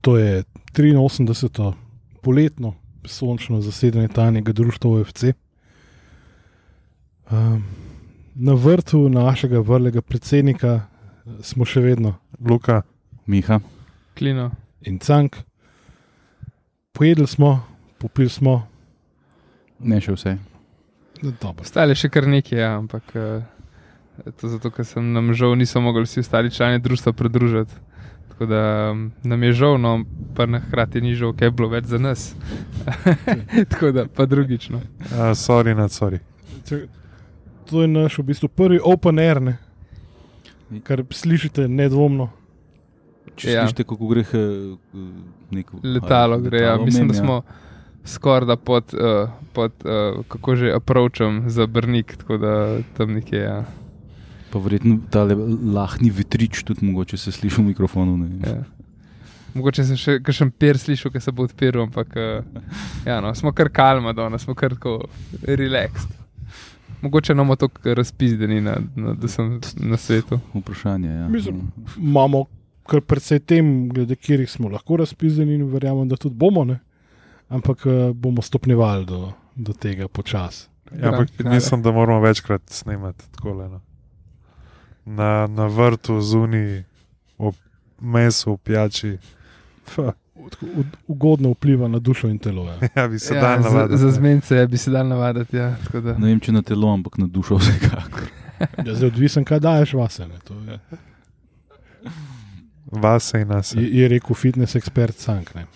To je 83. poletno sončno zasedanje tajnega društva OFC. Um, na vrtu našega vrlega predsednika smo še vedno Luka, Miha, Klino. in cank. Pojedli smo, popili smo, ne še vse. no, dobro. Ostali še kar nekaj, ja, ampak uh, to zato, ker sem nam žal, niso mogli vsi ostali člani društva pridružiti. Tako da nam je žal, no, pa na hkrati ni žal, kaj je bilo več za nas. Tako da, pa drugično. uh, sorry, not sorry. Če- To je naš v bistvu prvi open air, ne? kar slišite nedvomno. Če Ja. ja. slišite, kako gre eh, neko Letalo gre, ja. mislim, da smo skoraj da pod, uh, pod uh, kako že, approachom za Brnik, tako da tam nekje. Ja. Pa verjetno ta lahni vitrič tudi mogoče se sliši v mikrofonu. Ne? Ja. Mogoče sem še kakšen per slišal, ki se bo odpiral, ampak uh, ja, no, smo kar kalma, danes smo kar tako relaxed. Mogoče imamo tako razpizdeni, na, na, da sem na svetu. Vprašanje. Ja. Mislim- Imamo kar precej tem, glede katerih smo lahko razpisani in verjamem, da tudi bomo, ne? ampak eh, bomo stopnjevali do, do tega počasi. Ja, ampak finale. mislim, da moramo večkrat snemati tako no. Na, na vrtu, zunaj, v mesu, v pijači. Ud- Ugodno vpliva na dušo in telo. Ja. Ja, bi se Ja, dal za, navaditi. za zmence bi se dal navaditi. Ja, tako da. Ne vem, če na telo, ampak na dušo vsekakor. Ja, zdaj odvisen, kaj daješ vase. ne, to Je, Vase in nas. je, je rekel fitness ekspert Sank. Ne.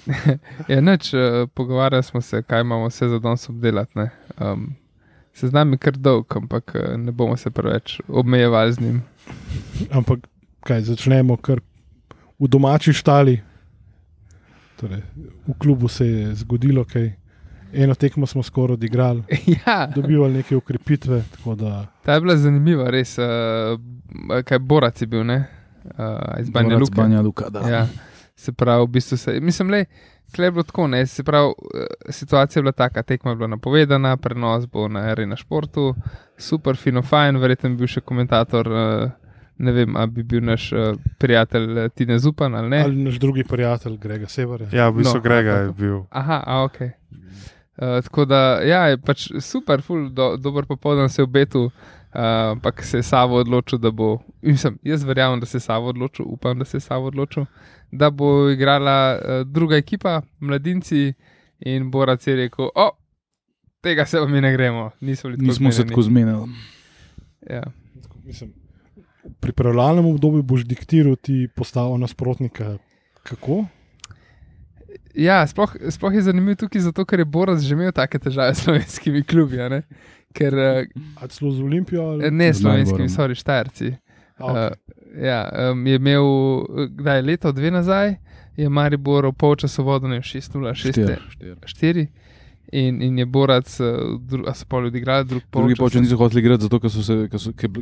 Ja, neč, uh, pogovarjali smo se, kaj imamo vse za danes obdelati. ne. Um, se z nami kar dolg, ampak uh, ne bomo se preveč obmejevali z njim. Ampak kaj začnemo kar v domači štali. Torej, v klubu se je zgodilo kaj. Eno tekmo smo skoraj odigrali, ja, dobivali neke ukrepitve. tako Da, ta je bila zanimiva, res. Uh, kaj Borac je bil, ne? Uh, iz Banja Borac Luka. Banja Luka, da. Ja, se pravi, v bistvu se, mislim, le, je bilo tako, ne, se pravi, eh, situacija je bila taka, tekma je bila napovedana, prenos bo na Arena Športu, super, fino, fajn, verjetno bi bil še komentator, eh, ne vem, ali bi bil naš eh, prijatelj Tine Zupan ali ne. ali naš drugi prijatelj Grega Severja. Ja, v bistvu No, Grega je bil. Aha, a, ok. Uh, tako da, ja, je pač super, ful, do, dober popoldan se je obetu, uh, ampak se je Savo odločil, da bo, mislim, jaz verjamem, da se je Savo odločil, upam, da se je Savo odločil, da bo igrala uh, druga ekipa, mladinci in Borac je rekel, o, tega se vam mi ne gremo, nismo bili tako Nismo se zmenjeni." tako zmenili. Ja. Mislim, v pripravljalnem obdobju boš diktiral ti postavo nasprotnika. Kako? Ja, sploh, sploh je zanimivo tukaj, zato ker je Borac že imel take težave s slovenskimi klubi, a ne? ker uh, Ali celo z Olimpijo? Ali? ne slovenskimi, sorry, štajerci. Okay. Uh, ja, um, je imel, eh, kdaj leto, dve nazaj, je Maribor v polčasu vodil 6-0, Štir, 6-4. štir. In, in je Borac, uh, dru, a so pa ljudje igrali, drug Drugi polčas. polčas niso hoteli igrati, zato ker so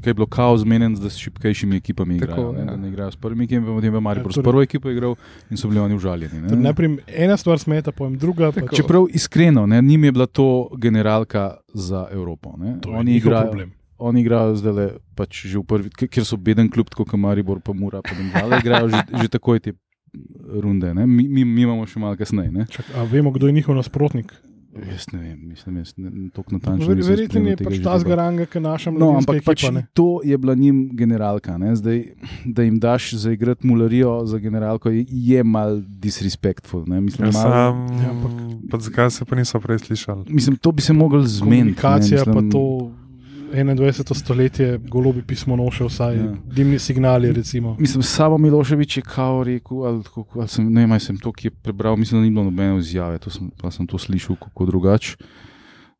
je bilo- kaos zmenjen, da s šipkejšimi ekipami Tako, igrajo. Ne, ja. da ne igrajo s prvimi ekipami, potem je Maribor Ja, s torej- prvo ekipo igral in so bili oni užaljeni. ne. Torej, Najprej ena stvar smeta, pojem druga. Pa, Čeprav iskreno, ne, njim je bila to generalka za Evropo. Ne. to je Oni njihov igrajo, problem. Oni igrajo zdaj le, pač že v prvi, ker so beden klub, tako kot Maribor, pa Mura, pa Domžale, igrajo že, že takoj te runde. Ne. Mi, mi, mi imamo še malo kasneje. ne. Čak, a vemo, kdo je njihov nasprotnik? Jaz ne vem, mislim, jaz ne, tako natančno. Ver, verjetno je pač ta zgaranga, ki naša No, ampak pač ekipa. ne. to je bila njim generalka. Ne? Zdaj, da jim daš zaigrati mularijo za generalko, je, je mal disrespectful. Ne? Mislim, Ja, mal, sam, Ja, ampak- pa zakaj se pa niso prej slišali? mislim, to bi se mogli zmeniti. Komunikacija, ne, pa mislim, to 21. stoletje, golobi pismo noše, vsaj Ja. dimni signali. Recimo. Mislim, Sabo Miloševič je kao rekel, ali, tako, ali sem, ne vem, sem to, ki je prebral, mislim, da ni bilo nobene izjave, to sem, pa sem to slišal kako drugače.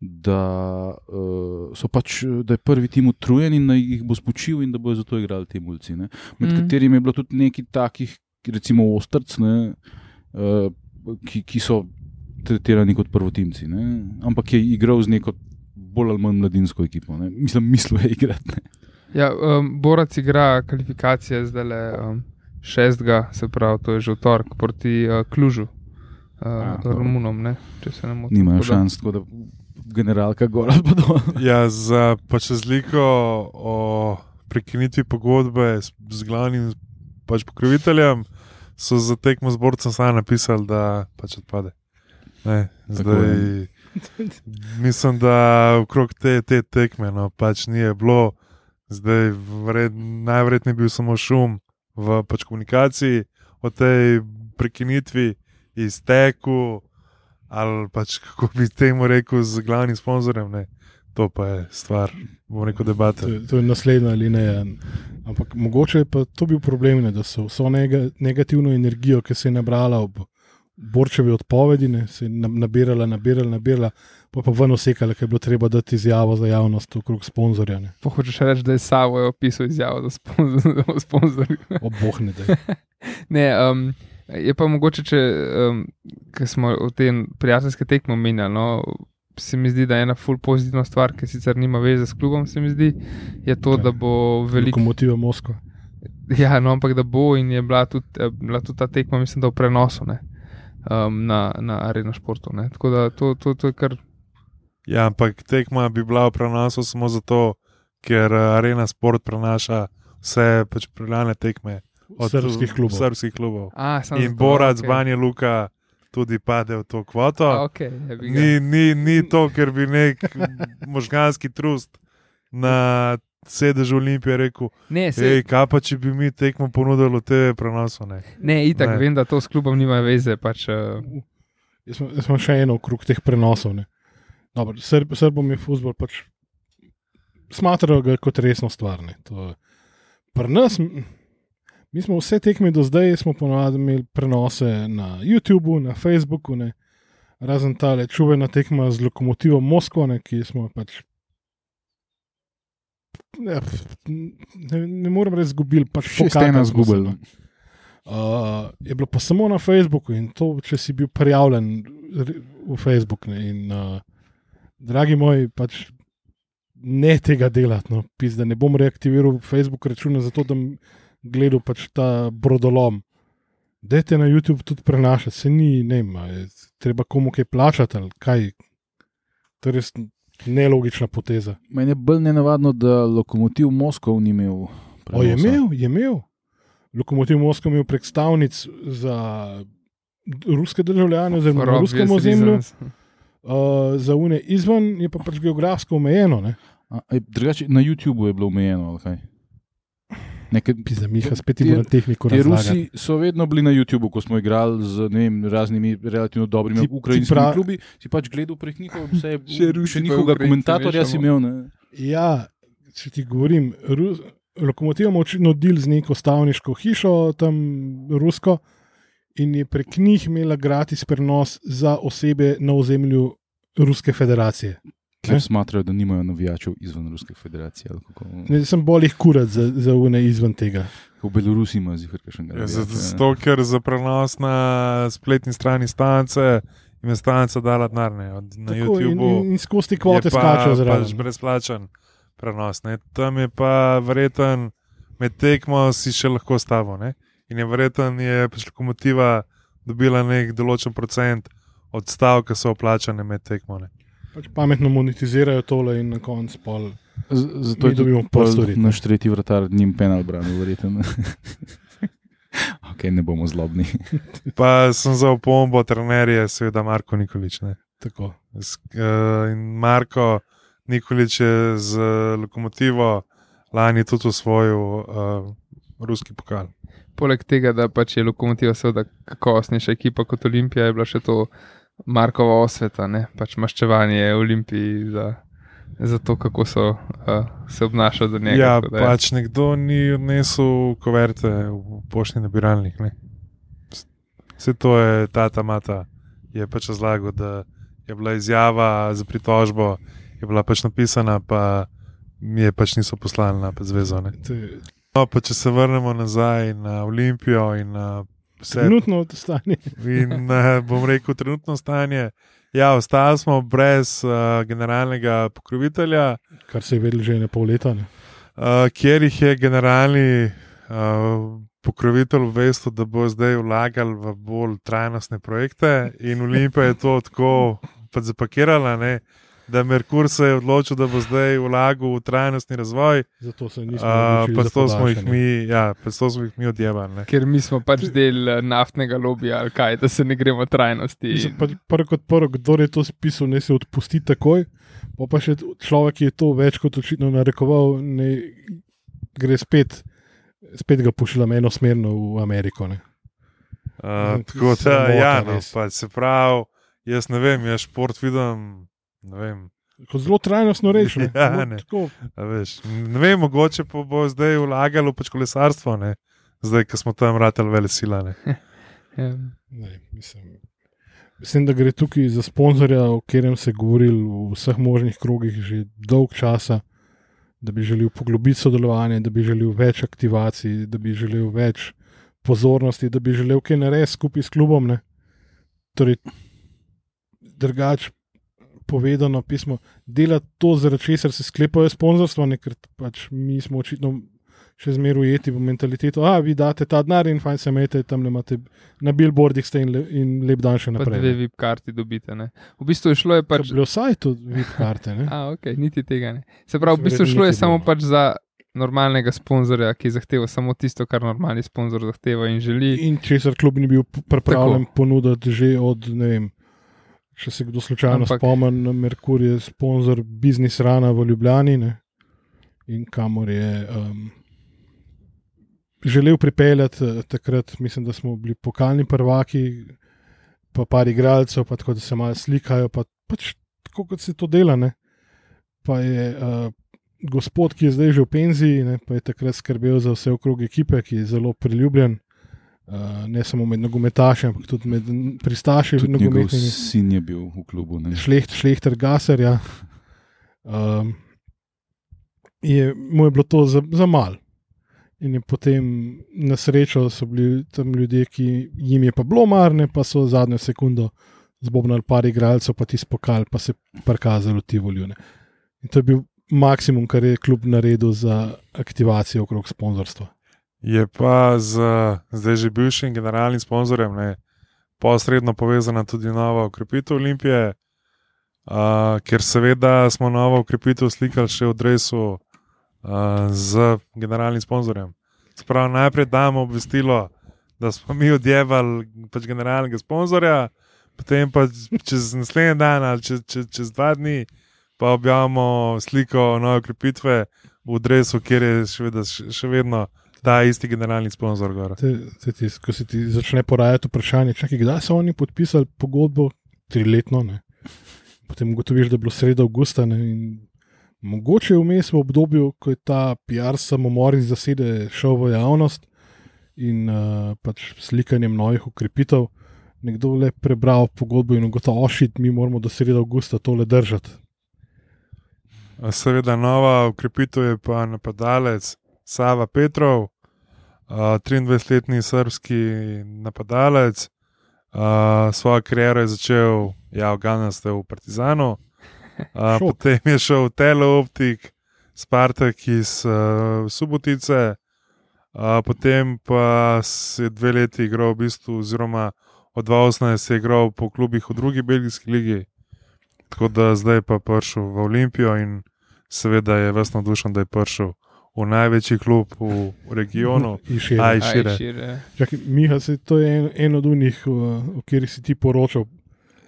Da, uh, so pač, da je prvi tim utrujen in da jih bo spočil, in da bodo zato igrali ti mulci. Ne? Med mm. katerimi je bilo tudi nekaj takih, recimo Ostrc, ne, uh, ki, ki so tretirani kot prvotimci. Ne? Ampak je igral z neko bolj ali manj mladinsko ekipo. Ne? Mislim, mislil je igrati. Ne? Ja, um, Borac igra kvalifikacije zdaj le um, šestega, se pravi, to je že v torek proti uh, Klužu, uh, A, dobro. Romunom, ne, če se ne motim. Nimajo Tako šans, tako da generalka gor ali pa dol. Ja, za pač razliko o prekinitvi pogodbe s, z glavnim pač pokroviteljem, so za tekmo z borcem sami napisali, da pač odpade. Ne, zdaj, mislim, da okrog te, te tekme no, pač ni bilo, zdaj vred, najverjetneje bil samo šum v pač komunikaciji o tej prekinitvi, izteku ali pač kako bi temu rekel z glavnim sponzorjem. Ne. To pa je stvar, bomo rekel, debate. To, to je naslednja linija. Ampak mogoče je pa to bil problem, ne, da so vso nega, negativno energijo, ki se je nabrala ob borčevi odpovedi, ne, se je na- nabirala, nabirala, nabirala, pa pa ven osekala, ker je bilo treba dati izjavo za javnost okrog sponzorja. Ne. Pa hočeš reči, da je Savo je opisal izjavo za sponzor, o sponzorju. O boh ne da. Ne, um, je pa mogoče, če um, smo o tem prijateljskem tekmu menjali. No, Se mi zdi, da je ena ful pozitivna stvar, ki sicer nima veze s klubom, se mi zdi, je to, Kaj? da bo veliko. Lokomotiva Moskva. Ja, no, ampak da bo in je bila tudi, eh, bila tudi ta tekma, mislim, da v prenosu ne, um, na, na areno športu. Ne. Tako da to, to, to je kar. Ja, ampak tekma bi bila v prenosu samo zato, ker eh, Arena Sport prenaša vse pač priljane tekme Od srpskih klubov. Srpskih klubov. A, In zato, Borac, okay. Banja Luka tudi pade v to kvoto. A, okej, je bi ga. Ni, ni, ni to, ker bi nek možganski trust na sedežu Olimpije rekel: Ne, se, Hej, kaj pa če bi mi tekmo ponudili TV prenosu? Ne? ne, itak ne. vem, da to s klubom nima veze. Pač, uh, Jaz sem, jaz sem še eno okrog teh prenosov. ne. Dobro, Srb, Srbom je futbol pač smatrajo ga kot resno stvar. ne. To je- Pri nas, mi smo vse tekme do zdaj, smo ponovadi imeli prenose na YouTubu, na Facebooku, ne. razen tale čuvena tekma z lokomotivom Moskvo, ne, ki smo pač. Ne, ne, ne morem reči, izgubili. Pač ena se, zgubili. no. Uh, je bilo pa samo na Facebooku in to, če si bil prijavljen v Facebook. Ne, in, uh, dragi moji, pač ne tega delati. No, pis, da ne bom reaktiviral Facebook računa zato, da bom gledal pač ta brodolom. Dajte na YouTube tudi prenašati, se ni, ne vem, a je treba komu kaj plačati ali kaj. To je res nelogična poteza. Meni je bolj nenavadno, da lokomotiv Moskov ni imel. O, je prenosa. imel, je imel. Lokomotiv Moskva je imel predstavnic za ruske državljane, oziroma na ruskem ozemlju, uh, za une izven je pa pač geografsko omejeno. Ne? A, ej, drugače, na YouTubu je bilo omejeno. ali kaj? Nekaj, Pizda, Miha, spet Ti- ti moram tehniko Ti. Rusi so vedno bili na YouTubu, ko smo igrali z vem, raznimi relativno dobrimi Ti- ti ukrajinskimi pra- klubi. Si pač gledal prek njihov, vse, Še Rusi še pa njihovega komentatorja si imel. Ne? Ja, če ti govorim, Ru lokomotiv ima očitno del z neko stavniško hišo, tam rusko, in je prek njih imela gratis prenos za osebe na ozemlju Ruske federacije. Ker smatrajo, da nimajo navijačev izven Ruske federacije. kako. Ne, sem bolj jih kurat za, za une izven tega. V Belorusiji ima zihar še Ja, zato, ker za prenos na spletni strani stance jim je stanca dala denar, ne, od- na Tako, in, YouTubu. in, in skozi te kvote skačejo pač zraven. brezplačen prenos. Ne. Tam je pa verjeten, med tekmo si še lahko stavo. Ne. In je verjeten, je pač lokomotiva dobila nek določen procent od stav, ki so oplačane med tekmo. Ne. Pač pametno monetizirajo tole in na koncu pol. Z- Zato je dobimo ne. naš tretji vratar njim penal branil, verjetno. ok, ne bomo zlobni. Pa sem za opombo trenerje, seveda Marko Nikolič. Ne. Tako. S- eh, In Marko Nikolič je z lokomotivo lani tudi osvojil uh, ruski pokal. Poleg tega, da pač je lokomotiva seveda kakovostnejša ekipa kot Olimpija, je bila še to Markova osveta, ne? pač maščevanje Olimpiji za, za to, kako so uh, se obnašali do njega. Ja, tako pač nekdo ni odnesel koverte v poštni nabiralnik. Ne. Vse to je tata mata, je pač razlagal, da je bila izjava za pritožbo, je bila pač napisana, pa mi je pač niso poslali na zvezo. Ne. No, pa če se vrnemo nazaj na Olimpijo in na vse Trenutno stanje. In uh, bom rekel, trenutno stanje. Ja, ostali smo brez uh, generalnega pokrovitelja, Kar se je vedelo že na pol leta. Ne? uh, kjer jih je generalni uh, pokrovitelj obvestil, da bo zdaj vlagal v bolj trajnostne projekte. In Olimpija je to tako pač zapakirala, ne, da Merkur se je odločil, da bo zdaj vlagal v trajnostni razvoj. Zato se nismo Uh, odločili pa za to smo jih mi, ja, smo jih mi odjevali. ne. Ker mi smo pač del eh, naftnega lobija, ali kaj, da se ne gremo trajnosti. Pa Prvo kot prvo, kdo je to spisal, ne se odpusti takoj. Pa, pa še človek, ki je to več kot očitno narekoval, ne gre spet, spet ga pošiljam enosmerno v Ameriko. Ne. Uh, tako da, ja, no, pač se pravi, jaz ne vem, jaz šport vidim. Kot zelo trajnostno reči. ne. Ja, ne. tako. a veš, ne vem, mogoče pa bo zdaj vlagalo pač kolesarstvo, ne? zdaj, ko smo tam ratali vele sila. Ne? Ja. Ne, mislim, mislim, da gre tukaj za sponzorja, o katerem se je govorilo v vseh možnih krogih že dolg časa, da bi želel poglobiti sodelovanje, da bi želel več aktivacij, da bi želel več pozornosti, da bi želel kaj narediti skupaj s klubom. Ne. Torej, drugače povedano, pismo, dela to, zaradi česar se sklepajo sponzorstva, ker pač mi smo očitno še zmeraj ujeti v mentaliteto, da vi date ta denar in fajn se imejte, tam le imate na billboardih ste in, le, in lep dan še Pa naprej. dve ne. VIP karti dobite. Ne. V bistvu je šlo je Pa pač. Bilo vsaj to VIP karte. Ne? A, ok, niti tega ne. Se pravi, v bistvu šlo je samo pač za normalnega sponzorja, ki zahteva samo tisto, kar normalni sponzor zahteva in želi. In česar klub ni bil pripravljen ponuditi že od, ne vem, če se kdo slučajno Ampak- spomni, Merkur je sponzor Biznis Rana v Ljubljani ne? in kamor je um, želel pripeljati eh, takrat, mislim, da smo bili pokalni prvaki, pa par igralcev, pa tako da se malo slikajo, pa pač tako kot se to dela. Ne? Pa je uh, gospod, ki je zdaj že v penziji, ne, pa je takrat skrbel za vse okrog ekipe, ki je zelo priljubljen. Uh, ne samo med nogometaši, ampak tudi med pristaši Tudi sin je bil v klubu. ne. Šleht, šlehter Gaser. Ja. Um, je, mu je bilo to za, za mal. In je potem na srečo so bili tam ljudje, ki jim je pa bilo marne, pa so zadnjo sekundo zbobnali par igralcev, pa ti spokal, pa se prikazali ti voljune. In to je bil maksimum, kar je klub naredil za aktivacijo okrog sponzorstva. Je pa z zdaj že bivšim generalnim sponzorjem ne, posredno povezana tudi nova ukrepitev Olimpije, uh, ker seveda smo novo ukrepitev slikali še v Dresu uh, z generalnim sponzorjem. Sprav najprej damo obvestilo, da smo mi odjevali pač generalnega sponzorja, potem pa čez naslednji dan ali čez, čez, čez dva dni pa objavimo sliko nove ukrepitve v Dresu, kjer je še vedno, še vedno ta isti generalni sponzor. Gor. Te, te, te, ko se ti začne porajati vprašanje, čakaj, kdaj so oni podpisali pogodbo, triletno. Ne? Potem ugotoviš, da je bilo sredo avgusta. Ne? in Mogoče vmes v obdobju, ko je ta PR samomor in zasede šel v javnost in uh, pač slikanjem novih ukrepitev, nekdo le prebral pogodbo in ugotovil, ošit, mi moramo do sredo avgusta tole držati. Seveda, nova ukrepitev je pa napadalec Sava Petrov, 23-letni srpski napadalec. Uh, svojo kariero je začel ja, v Ganastu v Partizanu, uh, potem je šel v Teleoptik, Spartak iz uh, Subotice, uh, potem pa je dve leti igral v bistvu, oziroma od 2018 je igral po klubih v drugi belgijski ligi. Tako da zdaj pa je prišel v Olimpijo in seveda je ves navdušen, da je prišel v največji klub v, regionu. In šire. Čakaj, Miha, se, to je en, en od unih, uh, o katerih si ti poročal.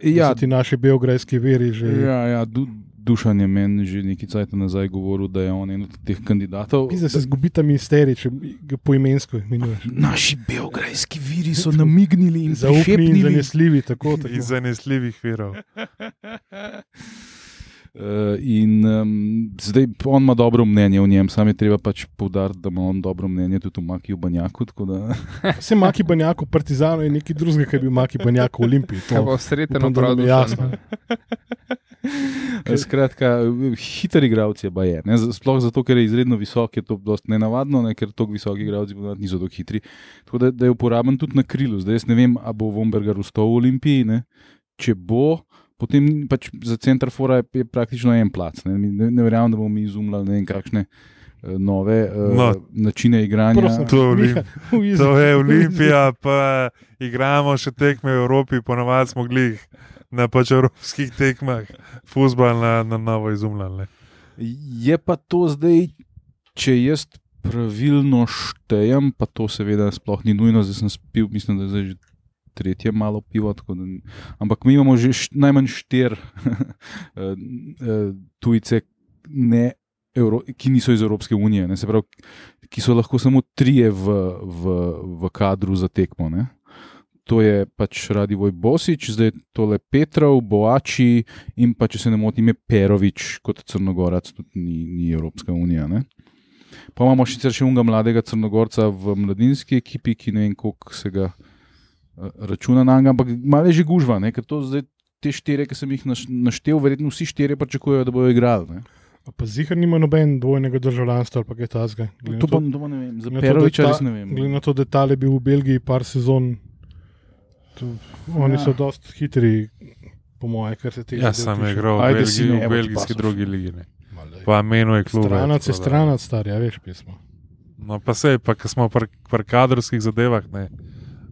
Ja, ti naši beograjski veri že. ja, ja du, Dušan je meni že nekaj časa nazaj govoril, da je on en od teh kandidatov. Pisa se zgubi ta misterij, če ga poimensko imenuješ. Naši beograjski viri so namignili in Zaupni in zaupni. zanesljivi, tako tako. Iz zanesljivih virov. Uh, in um, zdaj on ima dobro mnenje o njem, sam je treba pač poudariti, da ima on dobro mnenje tudi o Maki Banjaku. tako Da, Vse Maki Banjako, Partizano je nekaj drugega, kaj bi Maki Banjako v Olimpiji. To, bo sreten, upam, da je jasno. Eh, Skratka, hiter igralec je baje. Ne? Sploh zato, ker je izredno visok, je to dosti nenavadno, ne? ker tako visoki igralci niso tako hitri. Tako da, da je uporaben tudi na krilu. Zdaj jaz ne vem, ali bo Vombergar ustal v Olimpiji. Ne? Če bo, potem pač za center fora je, je praktično en plac. Ne, ne, ne verjamem, da bomo mi izumljali ne vem kakšne eh, nove uh, No. načine igranja. Prosim. To Izi- To je Olimpija, pa igramo še tekme v Evropi, ponovadi smo glih na pač evropskih tekmah, fusbal na, na novo izumljali. Je pa to zdaj, če jaz pravilno štejem, pa to seveda sploh ni nujno, zdaj sem spil, mislim, da je zdaj že tretje malo pivo. tako Da, ampak mi imamo že št, najmanj štiri eh, eh, tujce, ne, Euro, ki niso iz Evropske unije, ne, pravi, ki so lahko samo trije v, v, v kadru za tekmo. Ne. To je pač Radivoj Bosič, zdaj tole Petrov, Boači in pa, če se ne motim, je Perovič kot Crnogorac, tudi ni, ni Evropska unija. Ne? Pa imamo še unga mladega Crnogorca v mladinski ekipi, ki ne vem, koliko se ga računa na njega, ampak malo je že gužva, ne? ker to zdaj. Te štiri, ki sem jih naš- naštel, verjetno vsi štiri pričakujejo, da bodo igrali. Ne? Pa zihar nima noben dvojnega državljanstva ali pa kaj tasga. To pa, to ne vem, za Peroviča res ne vem. Glede na to, da je tale bil v Belgiji par sezon, to, oni Ja. so dosti hitri, po moje, kar se tega Ja, del sam je tiče. igral v, Belgiji, ne, v belgijski drugi ligi. Ne. Je. Pa menuje klub. Stranac je stranac, star, ja, veš, pismo. No, pa se, pa ko smo pri pri kadrovskih zadevah, ne,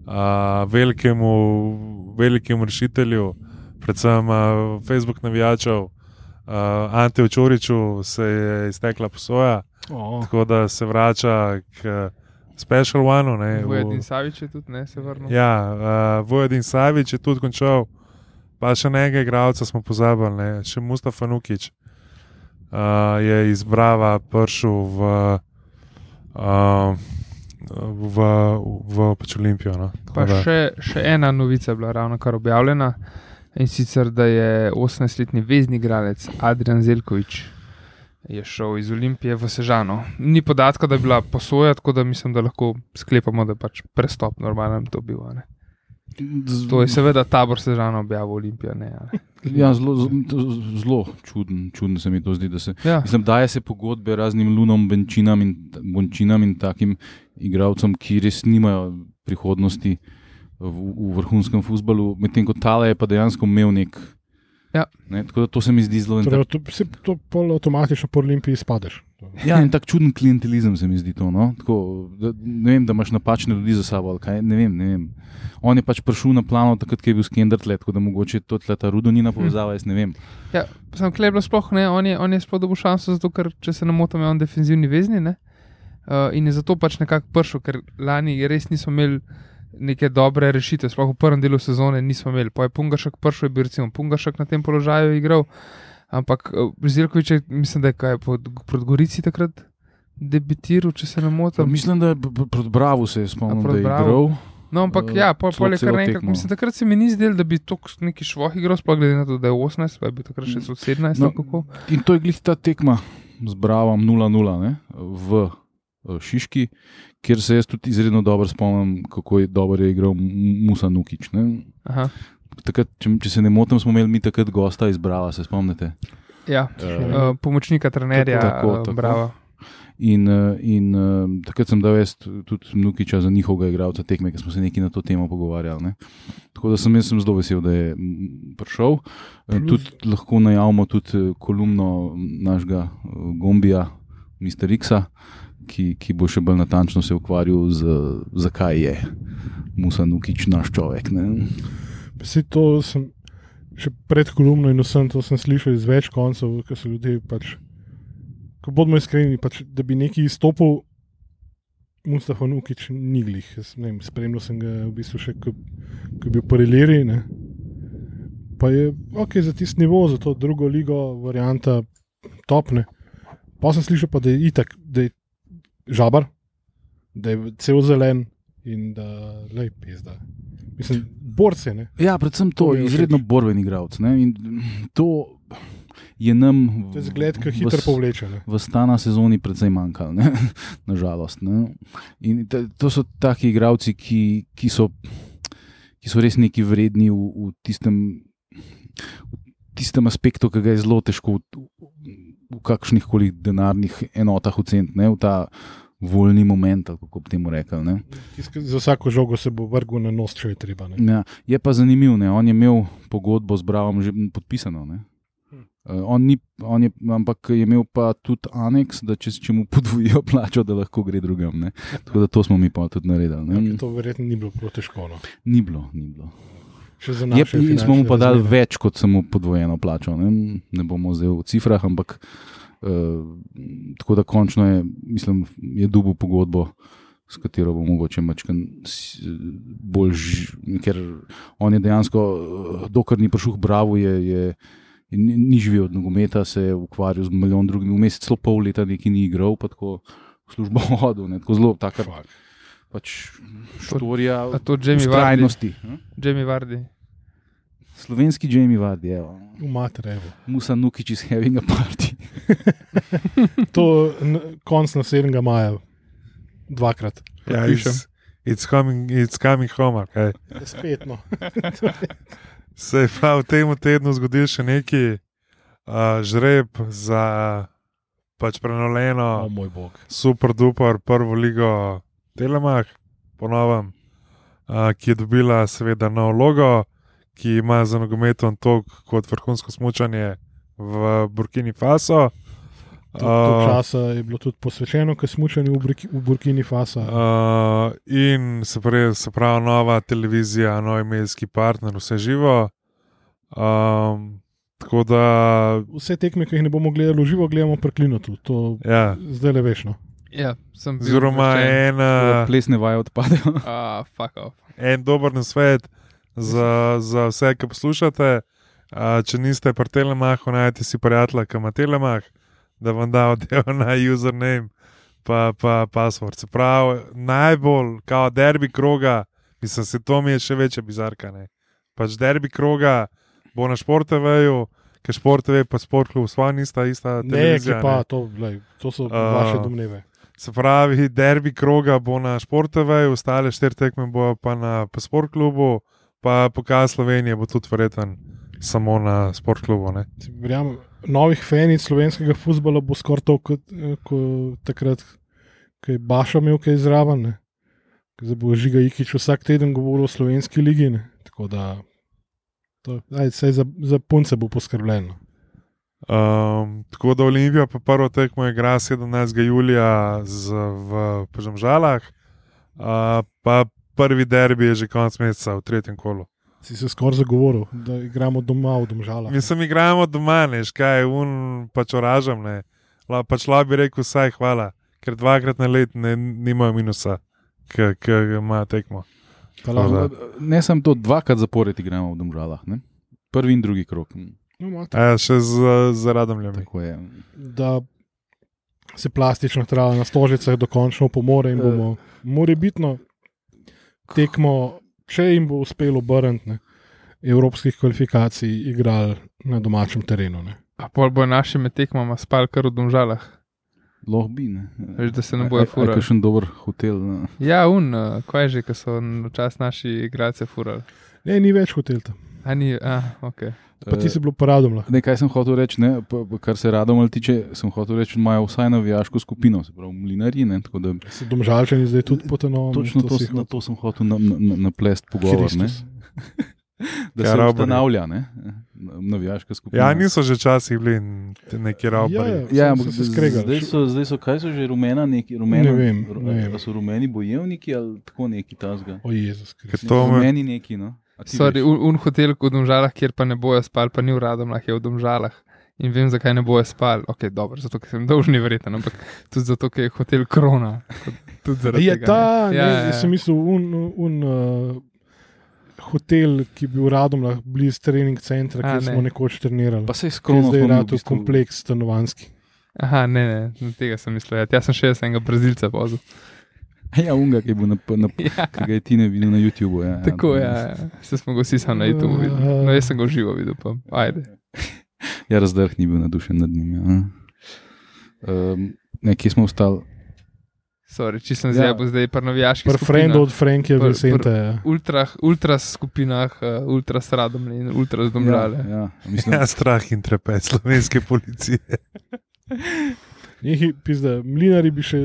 a, velikemu, velikemu rešitelju, predvsem a, Facebook navijačev, a, Ante Očoriču se je iztekla posoja, O, tako da se vrača k Special One. Ne, v- Vojedin Savič je tudi ne se vrnil. Ja, uh, Vojedin Savič je tudi končal, pa še nekaj igralcev smo pozabili, ne? še Mustafa Nukič uh, je izbrava prišel v, uh, v, v pač Olimpijo. No? Pa da- še, še ena novica je bila ravno kar objavljena in sicer, da je 18-letni vezni igralec Adrian Zelkovič je šel iz Olimpije v Sežano. Ni podatka, da je bila posoja, tako da mislim, da lahko sklepamo, da je pač prestop normalen to bil. a ne. To je seveda tabor Sežano objavil Olimpija. Ne. Ja, zelo, zelo, čuden, čuden se mi to zdi. da Se, ja, mislim, daje se pogodbe raznim lunom, benčinam in, bončinam in takim igralcem, ki res nimajo prihodnosti v, v vrhunskem futbalu, medtem ko Tale je pa dejansko imel nek. Ja. Ne, tako da to se mi zdi zelo torej, to, si to pol avtomatično po Olimpiji spadeš. Ja, in tak čuden klientelizem se mi zdi to. No? Tako, da, ne vem, da imaš napačne ljudi za sabo. Kaj, ne vem, ne vem. On je pač prišel na plano, takrat, je bil Skender let, tako da mogoče to tle ta rudonina povezava, jaz ne vem. ja, sem kleblo sploh ne, on je, on je sploh dobil šanso, zato ker, če se ne motim, je on defenzivni vezni. Ne? Uh, in je zato pač nekako prišel, ker lani res nismo imeli neke dobre rešitve, sploh v prvem delu sezone nismo imeli. Pa je Pungašek prišel, je bil recimo Pungašek na tem položaju igral, ampak uh, Zirkovič je, mislim, da je kaj pod, proti Gorici takrat debitiral, če se ne motim. Mislim, da je p- p- proti Bravo se je spomnil, da je igral. No, ampak Eh, ja, pol, pol je kar tekmo. Mislim, takrat se mi ni zdelo, da bi to neki švoh igral, sploh glede na to, da je 18, pa je bil takrat še Mm. 17. No, kako? In to je glih ta tekma z Bravom 0-0 ne, v eh, Šiški, kjer se jaz tudi izredno dobro spomnim, kako je dobro je igral Musa Nukič. Takrat, če, če se ne motim, smo imeli mi takrat gosta iz Brava, se spomnite. Ja, uh, pomočnika trenerja, Tako, tako, eh. Brava. In, in takrat sem dal jaz tudi Nukiča za njihovega igralca tekme, ker smo se nekaj na to temo pogovarjali. Ne. Tako da sem jaz sem zelo vesel, da je prišel. Tudi lahko najavimo tudi kolumno našega Gombija, Mr. Xa, ki, ki bo še bolj natančno se ukvarjal z, zakaj je Musa Nukič naš človek. Ne. Vsi to sem še pred kolumno in vsem to sem slišal iz več koncev, ker so ljudje pač. Ko bodimo iskreni, pač, da bi neki izstopil, Mustafa Nukič ni glih. Vem, Spremljal sem ga v bistvu še, ko, ko je bil po Reliri. ne. Pa je ok za tisti nivo, za to drugo ligo, varianta topne. Pa sem slišal, pa, da je itak, da je žabar, da je cel zelen in da lej pizda. Mislim, borce, ne. Ja, predvsem to, To je všeč. izredno borben igralec. To je nam. To je zgled, ki v- hitro v- povleče. Ne? v stana sezoni precej manjkalo, nažalost. Ne? In te, to so taki igravci, ki, ki, so, ki so res neki vredni v, v, tistem, v tistem aspektu, ki ga je zelo težko v, v kakšnih koli denarnih enotah oceniti, v ta voljni moment, kako bi temu ki Za vsako žogo se bo vrgel na nos, če je treba. Ne? Ja, je pa zanimivo, ne? on je imel pogodbo z Bravom že podpisano. Ne? Uh, on ni, on je, ampak je imel pa tudi aneks, da če, če mu podvojijo plačo, da lahko gre drugam. Ne? Tako da to smo mi pa tudi naredili. Ne? To verjetno ni bilo težko. No. Ni bilo, ni bilo. Je, smo mu pa dali več kot samo podvojeno plačo. Ne, ne bomo zdaj v cifrah, ampak uh, tako da končno je, mislim, je dubu pogodbo, s katero bo mogoče mačkan bolj, ž- ker on je dejansko, eh, dokler ni prišel Bravo, je, je ni, ni živel od nogometa, se je ukvarjal z milijon drugimi, vmes celo pol leta neki ni igral, pa tako v službo hodil, ne, tako zelo taka Fuck. pač štorija A to Jamie Vardy. Jamie Vardy. Slovenski Jamie Vardy, evo. V materevo. Musa Nukič is having a party. To konc naslednjega maja, dvakrat. Ja, Podpišem. it's, coming, it's coming home. Okay. Spet no. Se je pa v tem tednu zgodil še neki uh, žreb za pač O prenovljeno, moj bog. super duper prvo ligo Telemach, ponovem, uh, ki je dobila seveda nov logo, ki ima za nogometom tok kot vrhunsko smučanje v Burkini Faso. To Uh, časa je bilo tudi posvečeno, ker smo učeni v, v Burkini Faso. Uh, in se pravi, se pravi, nova televizija, novi medijski partner, vse živo. Um, tako da, Vse tekme, ki jih ne bomo gledali v živo, gledamo preklino tu. To ja, zdaj le veš. No. Ja, sem bil. oziroma obveščen. en, uh, Plesne vaje odpadejo. Ah, fuck off. en dober nasvet za, za vse, ki poslušate. Uh, če niste pri Telemahu, najdete si prijatelja, ki ima Telemah, da vam da oddev na username, pa, pa password. Se pravi, najbolj, kao derbi kroga, mislim, se to mi je še večja bizarka. Ne? Pač derbi kroga bo na športeveju, ker športeve pa sportklub svoje nista ista. Ne, pa, ne. to, lej, to so Uh, vaše domneve. Se pravi, derbi kroga bo na športeveju, ostale štiri tekme bo pa na sportklubu, pa pokaz Slovenije bo tudi verjeten samo na sportklubu. Verjamem, novih fanic slovenskega futbola bo skoraj to, kot eh, ko takrat, ko je Baša imel kaj zraven. Zdaj bo žiga Ikič vsak teden govoril o slovenski ligi. Ne. Tako da, to, aj, za, za punce bo poskrbljeno. Um, tako da Olimpija pa prvo tekmo igra 17. julija z, v Požemžalah, uh, pa prvi derbi je že konec meseca v tretjem kolu. Si se skoraj zagovoril, da igramo doma v domžalah. Mi se igramo doma, ne, škaj, un pač oražam, ne. La, pač la bi rekel vsaj hvala, ker dvakrat na let ne, nimajo minusa, ki ima tekmo. Lahko-. Ne samo to, dvakrat zapored igramo v Domžalah. Ne? Prvi in drugi krok. No. Ja, še z, z radom je. da se plastična trava na stožicah dokončno pomore in bomo morebitno tekmo, če jim bo uspelo obrniti, ne, evropskih kvalifikacij igrali na domačem terenu. Ne. A pol bo naši med tekmama spal kar v domžalah. Lahko bi. Ne? Veš, da se ne bojo furali. Kaj še en dober hotel. Ne? Ja, un, uh, kaj že, ki so včasih naši igralce furali. Ne, ni več hotel tam. A ni, ah, ok. Pa ti si bil paradom. lahko. Ne, kaj sem hotel reči, ne, pa- pa kar se radom tiče, sem hotel reči, da imajo vsaj navijaško skupino, se pravi, mlinari. Ne, tako da Si domžalčani zdaj tudi po tenovem. točno to, na to sem hotel na, na, na, naplest pogovor. Da Ja, se ustanavlja ne, navijaška skupina. Ja, niso že časi bili neki Ja, ravbari. Ja, so- ampak se skregali. zdaj so, zdaj so, kaj so že rumena, neki rumena, Ne vem, ne vem. A so rumeni bojevniki ali tako neki tasga. O Jezus Kristus. Ker to me, rumeni neki, no. A Sorry, un, un hotel v domžalah, kjer pa ne bojo spal, pa ni v Radomlah, je v domžalah. In vem, zakaj ne bojo spal. Ok, dobro, zato ker sem dolžni verjeten, ampak tudi zato, ker je hotel Krona. Tudi zaradi Je tega, ta, ne. ne, ja, ja. sem mislil, un, un uh, hotel, ki je bil radom blizu trening centra, A, kjer ne. smo nekoč trenirali. Pa se je je skromno zdaj spomnil, rad v v bistvu. kompleks stanovanski. Aha, ne, ne, na tega sem mislil. Ja, jaz sem še enega brazilca pozval. Ja, unga, ki je bil na, na, Ja, je ti ne videl na YouTubu. Ja, tako ja. je, ja. se smo ga vsi sam na YouTube videli. No, jaz sem ga živo videl, pa ajde. Ja, razdrh ni bil nadušen nad njim. Ja. Um, nekje smo ostali. Sorry, če sem Ja. zdaj, bo zdaj pa navijaški. Pr friendo od Frankija Pr- Vicente. ja. Ultra, ultra skupinah, uh, ultra sradomni in ultra zdomžale. Ja, ja, mislim, ja, strah in trepet slovenske policije. Njih, pizda, mlinari bi še,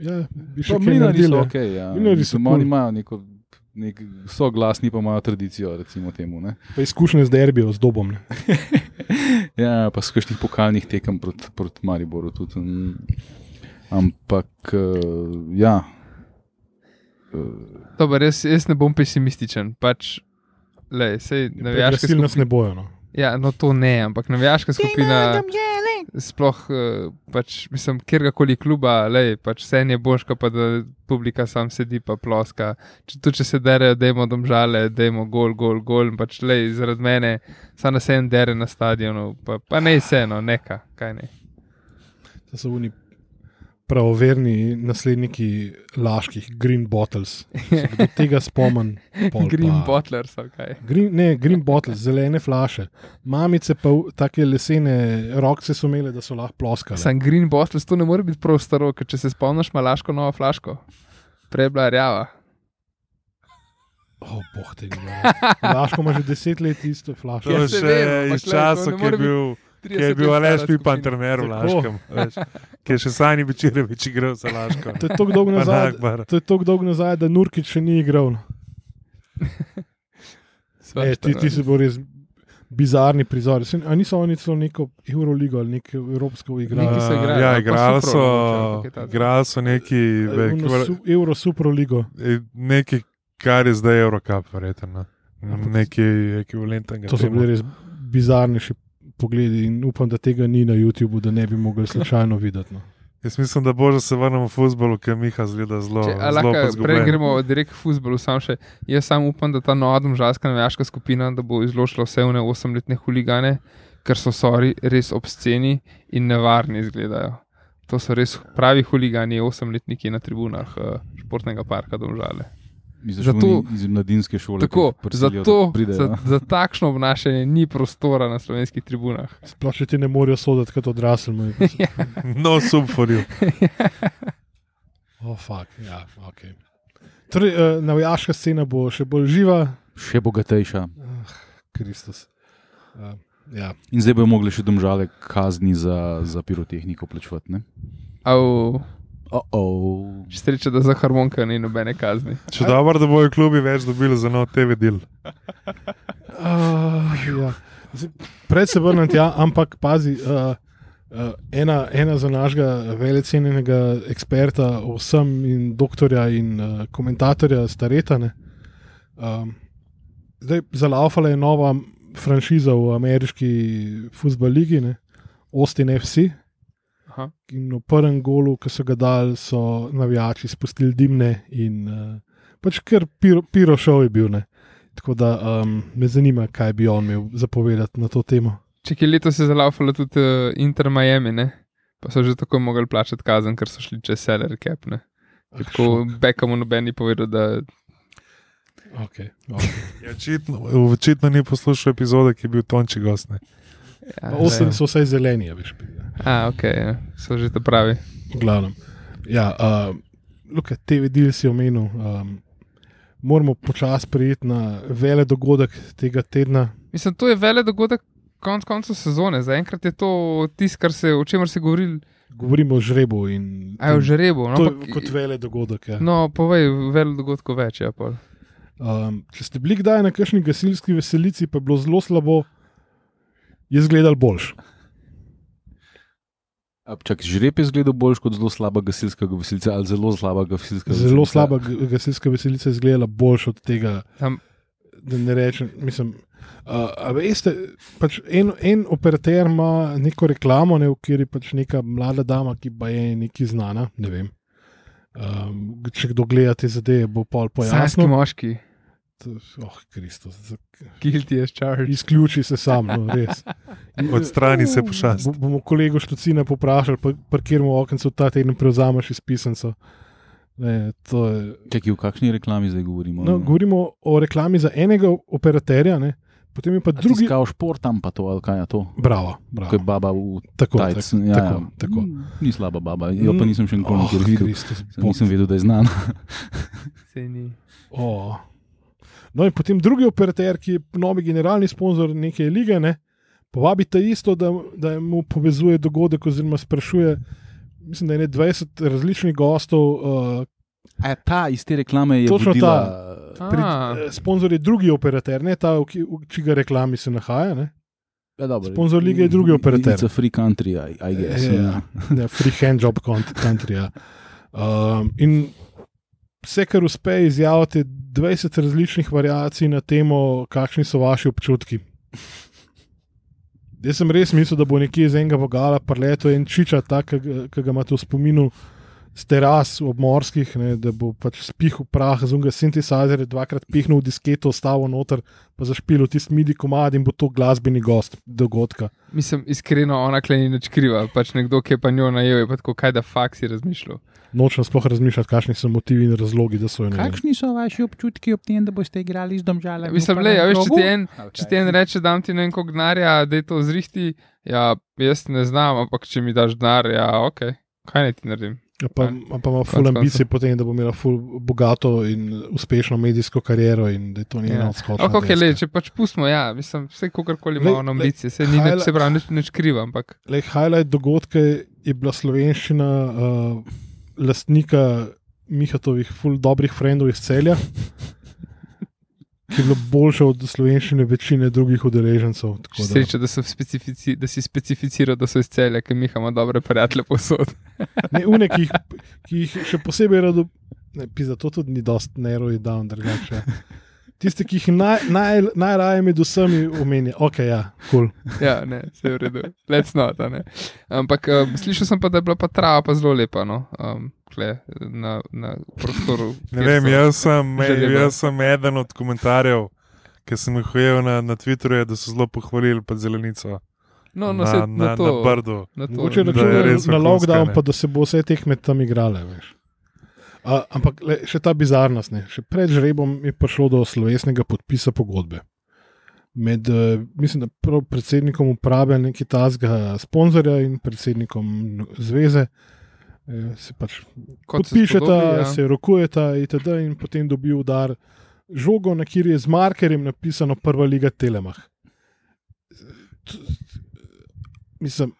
ja, bi še mlinari so ja. ok. Ja. Mlinarji so cool. Oni imajo neko. Nek, so glasni, pa imajo tradicijo, recimo temu. Ne? Pa izkušnje z derbijo, z dobom. Ne. ja, pa s kakšnih pokalnih tekem proti prot Mariboru. Tudi. mm. Ampak, uh, ja. Dobar, jaz, jaz ne bom pesimističen. Pač, lej, sej, navijaška Navijaški nas skupina. ne bojo. No. Ja, no to ne, ampak navijaška skupina. Sploh, eh, pač, mislim, kjerkoli kluba, lej, pač vse je božka, pa da publika sam sedi pa ploska. Če, tudi če se derejo, dajmo domžale, dajmo gol, gol, gol. in Pač, lej, zaradi mene, samo se en dere na stadionu, pa, pa ne vseeno, neka, kaj ne. To so oni pravoverni nasledniki laških Green Bottles. Kdo tega spomen. pol Green pa- Butler, so kaj. Green, ne, green bottles, zelene flaše. Mamice pa take lesene rokce so imele, da so lahko ploskale. Sam Green Bottles, to ne more biti prav staro, ker če se spomniš, ima laško novo flaško. Prej je bila rjava. Oh, boh tega. ne. Laško ima že deset let isto flašo. To Ja, je se še iz časa, ki je more biti bil. Ki je 30 bil Aleš Pipan trener v. Laškem, veš, ki je še Sani Bečirevič igral za Laško. To je tako dolgo nazaj, to je tako dolgo nazaj, da Nurkič še ni igral. no. E, ti, ti si bil res bizarni prizor. Saj- A niso oni celo neko Euroligo ali neko Evropsko? Neki so igrali, Ja, pa igrali so, igrali so neki, kva- su, Euro Super Ligo. eh, neki, kar je zdaj Eurocup, verjetno. Nekaj ekvivalentnega. To so bili res bizarnejši pogledi in upam, da tega ni na YouTubu, da ne bi mogli slučajno videti. No. Jaz mislim, da bo že se vrnemo v futbol, ker Miha zgleda zelo. Če, lahko, prej gremo direkt v futbol, sam še. Jaz sam upam, da ta nova domžalska navijaška skupina da bo izločila vse one osemletne huligane, ker so sori res obsceni in nevarni izgledajo. To so res pravi huligani, osemletniki na tribunah uh, športnega parka Domžale. Zato, iz mladinske šole. Tako, zato, da pridejo. za, za takšno obnašanje ni prostora na slovenskih tribunah. Sploh če ti ne morejo soditi kot odrasli. moj. No, sub for you. Oh, fuck, ja, okay. torej, uh, navijaška scena bo še bolj živa, Še bogatejša. Kristus. Uh, ja. In zdaj bojo mogli še domžale kazni za, za pirotehniko plačevati. ne? Av, Oh -oh. sreča, da za harmonika ni nobene kazni. Če dobro, da bojo klubi več dobili za nov TV del. Uh, ja. Zdaj, Prej se vrnem tja, ampak pazi. Uh, Uh, ena, ena za našega velecenjenega eksperta, vsem in doktorja in uh, komentatorja Staretane. Um, zdaj, zalaufala je nova franšiza v ameriški futbol ligi, ne? Austin FC. Aha. In v prvem golu, ki so ga dali, so navijači spustili dimne in uh, pač kar piro, piro šov je bil. Ne? Tako da um, me zanima, kaj bi on imel zapovedati na to temo. Če je letos je zalaufalo tudi uh, Inter Miami, ne? pa so že tako mogli plačati kazen, ker so šli čez seller cap. Ne? Ker Tako Beckhamu noben ni povedal, da Okay, okay. Ja, očitno, očitno ni poslušal epizode, ki je bil Tonči gost. ne. ja, Osem so vsaj zeleni, a veš. A, ok, ja. so že to pravi. V glavnem. Ja, uh, Luka, TV del si omenil. Um, moramo počasi prijeti na vele dogodek tega tedna. Mislim, to je vele dogodek konc koncev sezone. Zaenkrat je to tisto, se, o čemer se govori, Govorimo o žrebu in a v žrebu. No, to je kot vele dogodek. Ja. no povej, vele dogodkov več. Ja, pol. Um, če ste bili kdaj na kakšni gasilski veselici, pa je bilo zelo slabo, je izgledal boljš. Čak, žreb je izgledal bolj kot zelo slaba gasilska veselica ali zelo slaba gasilska veselica. Zelo slaba gasilska veselica je izgledala boljš od tega. Tam- Da ne rečem, mislim. Uh, a veste, pač en, en operater ima neko reklamo, ne, v kateri pač neka mlada dama, ki pa je neki znana. Ne vem. Um, če kdo gleda te zadeve, bo pol Sanski pojasnil. moški, To- Oh, Kristus, za- guilty as charged. izključi se sam, no, res. Odstrani se pošast. Bo- Bomo kolego Štucina poprašali, pa parkiramo okence, ta teden prevzameš iz pisanca. Ne, to je, Čakaj, v kakšni reklami zdaj govorimo? no, govorimo o reklami za enega operaterja, ne, potem je pa Drugi... drugi. Iskal šport tam pa to, ali kaj je to? Bravo, Ko je bravo. baba v Tako, tajcu. tako, Ja, tako, ja. tako. Mm, Ni slaba baba, jo pa nisem še nikoli Oh, videl. Kristus, Nisem vedel, da je znana. Sej ni. Oh. No, in potem drugi operater, ki je novi generalni sponzor neke lige, ne, povabi ta isto, da, da mu povezuje dogodek, oziroma sprašuje. Mislim, da je ne 20 različnih gostov, uh, A ta iz te reklame je Točno vodila, A. pri, uh, sponzor je drugi operater, ne ta, v ki- v čigar reklami se nahaja. Ne. Ja, dobro. Sponzor lige je drugi operater. It's a free country, I, I guess. Ja, Ja. ja, free hand job country. Ja. Um, in vse, kar uspe izjaviti, je 20 različnih variacij na temo, kakšni so vaši občutki. Jaz sem res mislil, da bo nekje iz enega vogala preletel en čiča, tak, ki ga imate v spominu. Z teras obmorskih, ne, da bo pač spihal prah, zunga sintetizer, dvakrat pihnil v disketo, ostavo noter, pa zašpil tisti midi komad in bo to glasbeni gost dogodka. Mislim, iskreno, ona kleni nič kriva. Pač nekdo, ki je pa njo najel, je pa tako, kaj da faks si razmišljal. Nočem sploh razmišljati, kakšni so motivi in razlogi, da so jo najeli. Kakšni so vaši občutki ob tem, da boste igrali z domžalami? Mislim, v le, ja, veš, če ti en, če ti en reče, da ti ne vem, koliko denarja, da je to zrihti, ja, jaz ne znam, ampak če mi daš denar, ja, ok, kaj naj ti naredim. Ja, pa, pa ima ful ambicije potem, da bo imela ful bogato in uspešno medijsko kariero in da je to njena Ja. odskočna. Ok, ok, deska. le, če pač pustimo, ja, mislim, vse kakorkoli Lej, ima ona lej, ambicije, se ni nič, se pravi, nič, nič kriva, ampak Lej, highlight dogodka je bila slovenščina uh, lastnika Mihatovih ful dobrih frendov iz celja. Ki je bilo boljše od slovenščine večine drugih udeležencev. da- sreča, da, specifici, da si specificiral, da so iz celja, ker mi imamo dobre prijatelje posod. Ne, une, ki jih, ki jih še posebej rado, ne, pizda, to tudi ni dost neroj dan, drugače. Tiste, ki jih naj, naj, najraje med vsemi omenja, ok, ja, kul. Cool. Ja, ne, vse je v redu, let's not. a ne. Ampak um, slišal sem pa, da je bila pa trava pa zelo lepa, no, um, kle, na, na prostoru. Ne vem, jaz sem, jaz sem eden od komentarjev, ki sem jih ujel na, na Twitterju, da so zelo pohvalili pa zelenico No, no, na, se, na, na, na to, Brdu. na to, Mogoče da je računajo res na vrhunska, lockdown, pa da se bo vse tekme tam igrale. Veš. A, ampak le, še ta bizarnost. Ne. Še pred žrebom je prišlo do slovesnega podpisa pogodbe. Med, eh, mislim, da prav predsednikom uprave nekaj tazga sponzorja in predsednikom zveze eh, se pač kot se podpišeta, spodobi, ja. se rokujeta itd. in potem dobi udar žogo, na kjer je z markerjem napisano Prva liga Telemah. T- Mislim,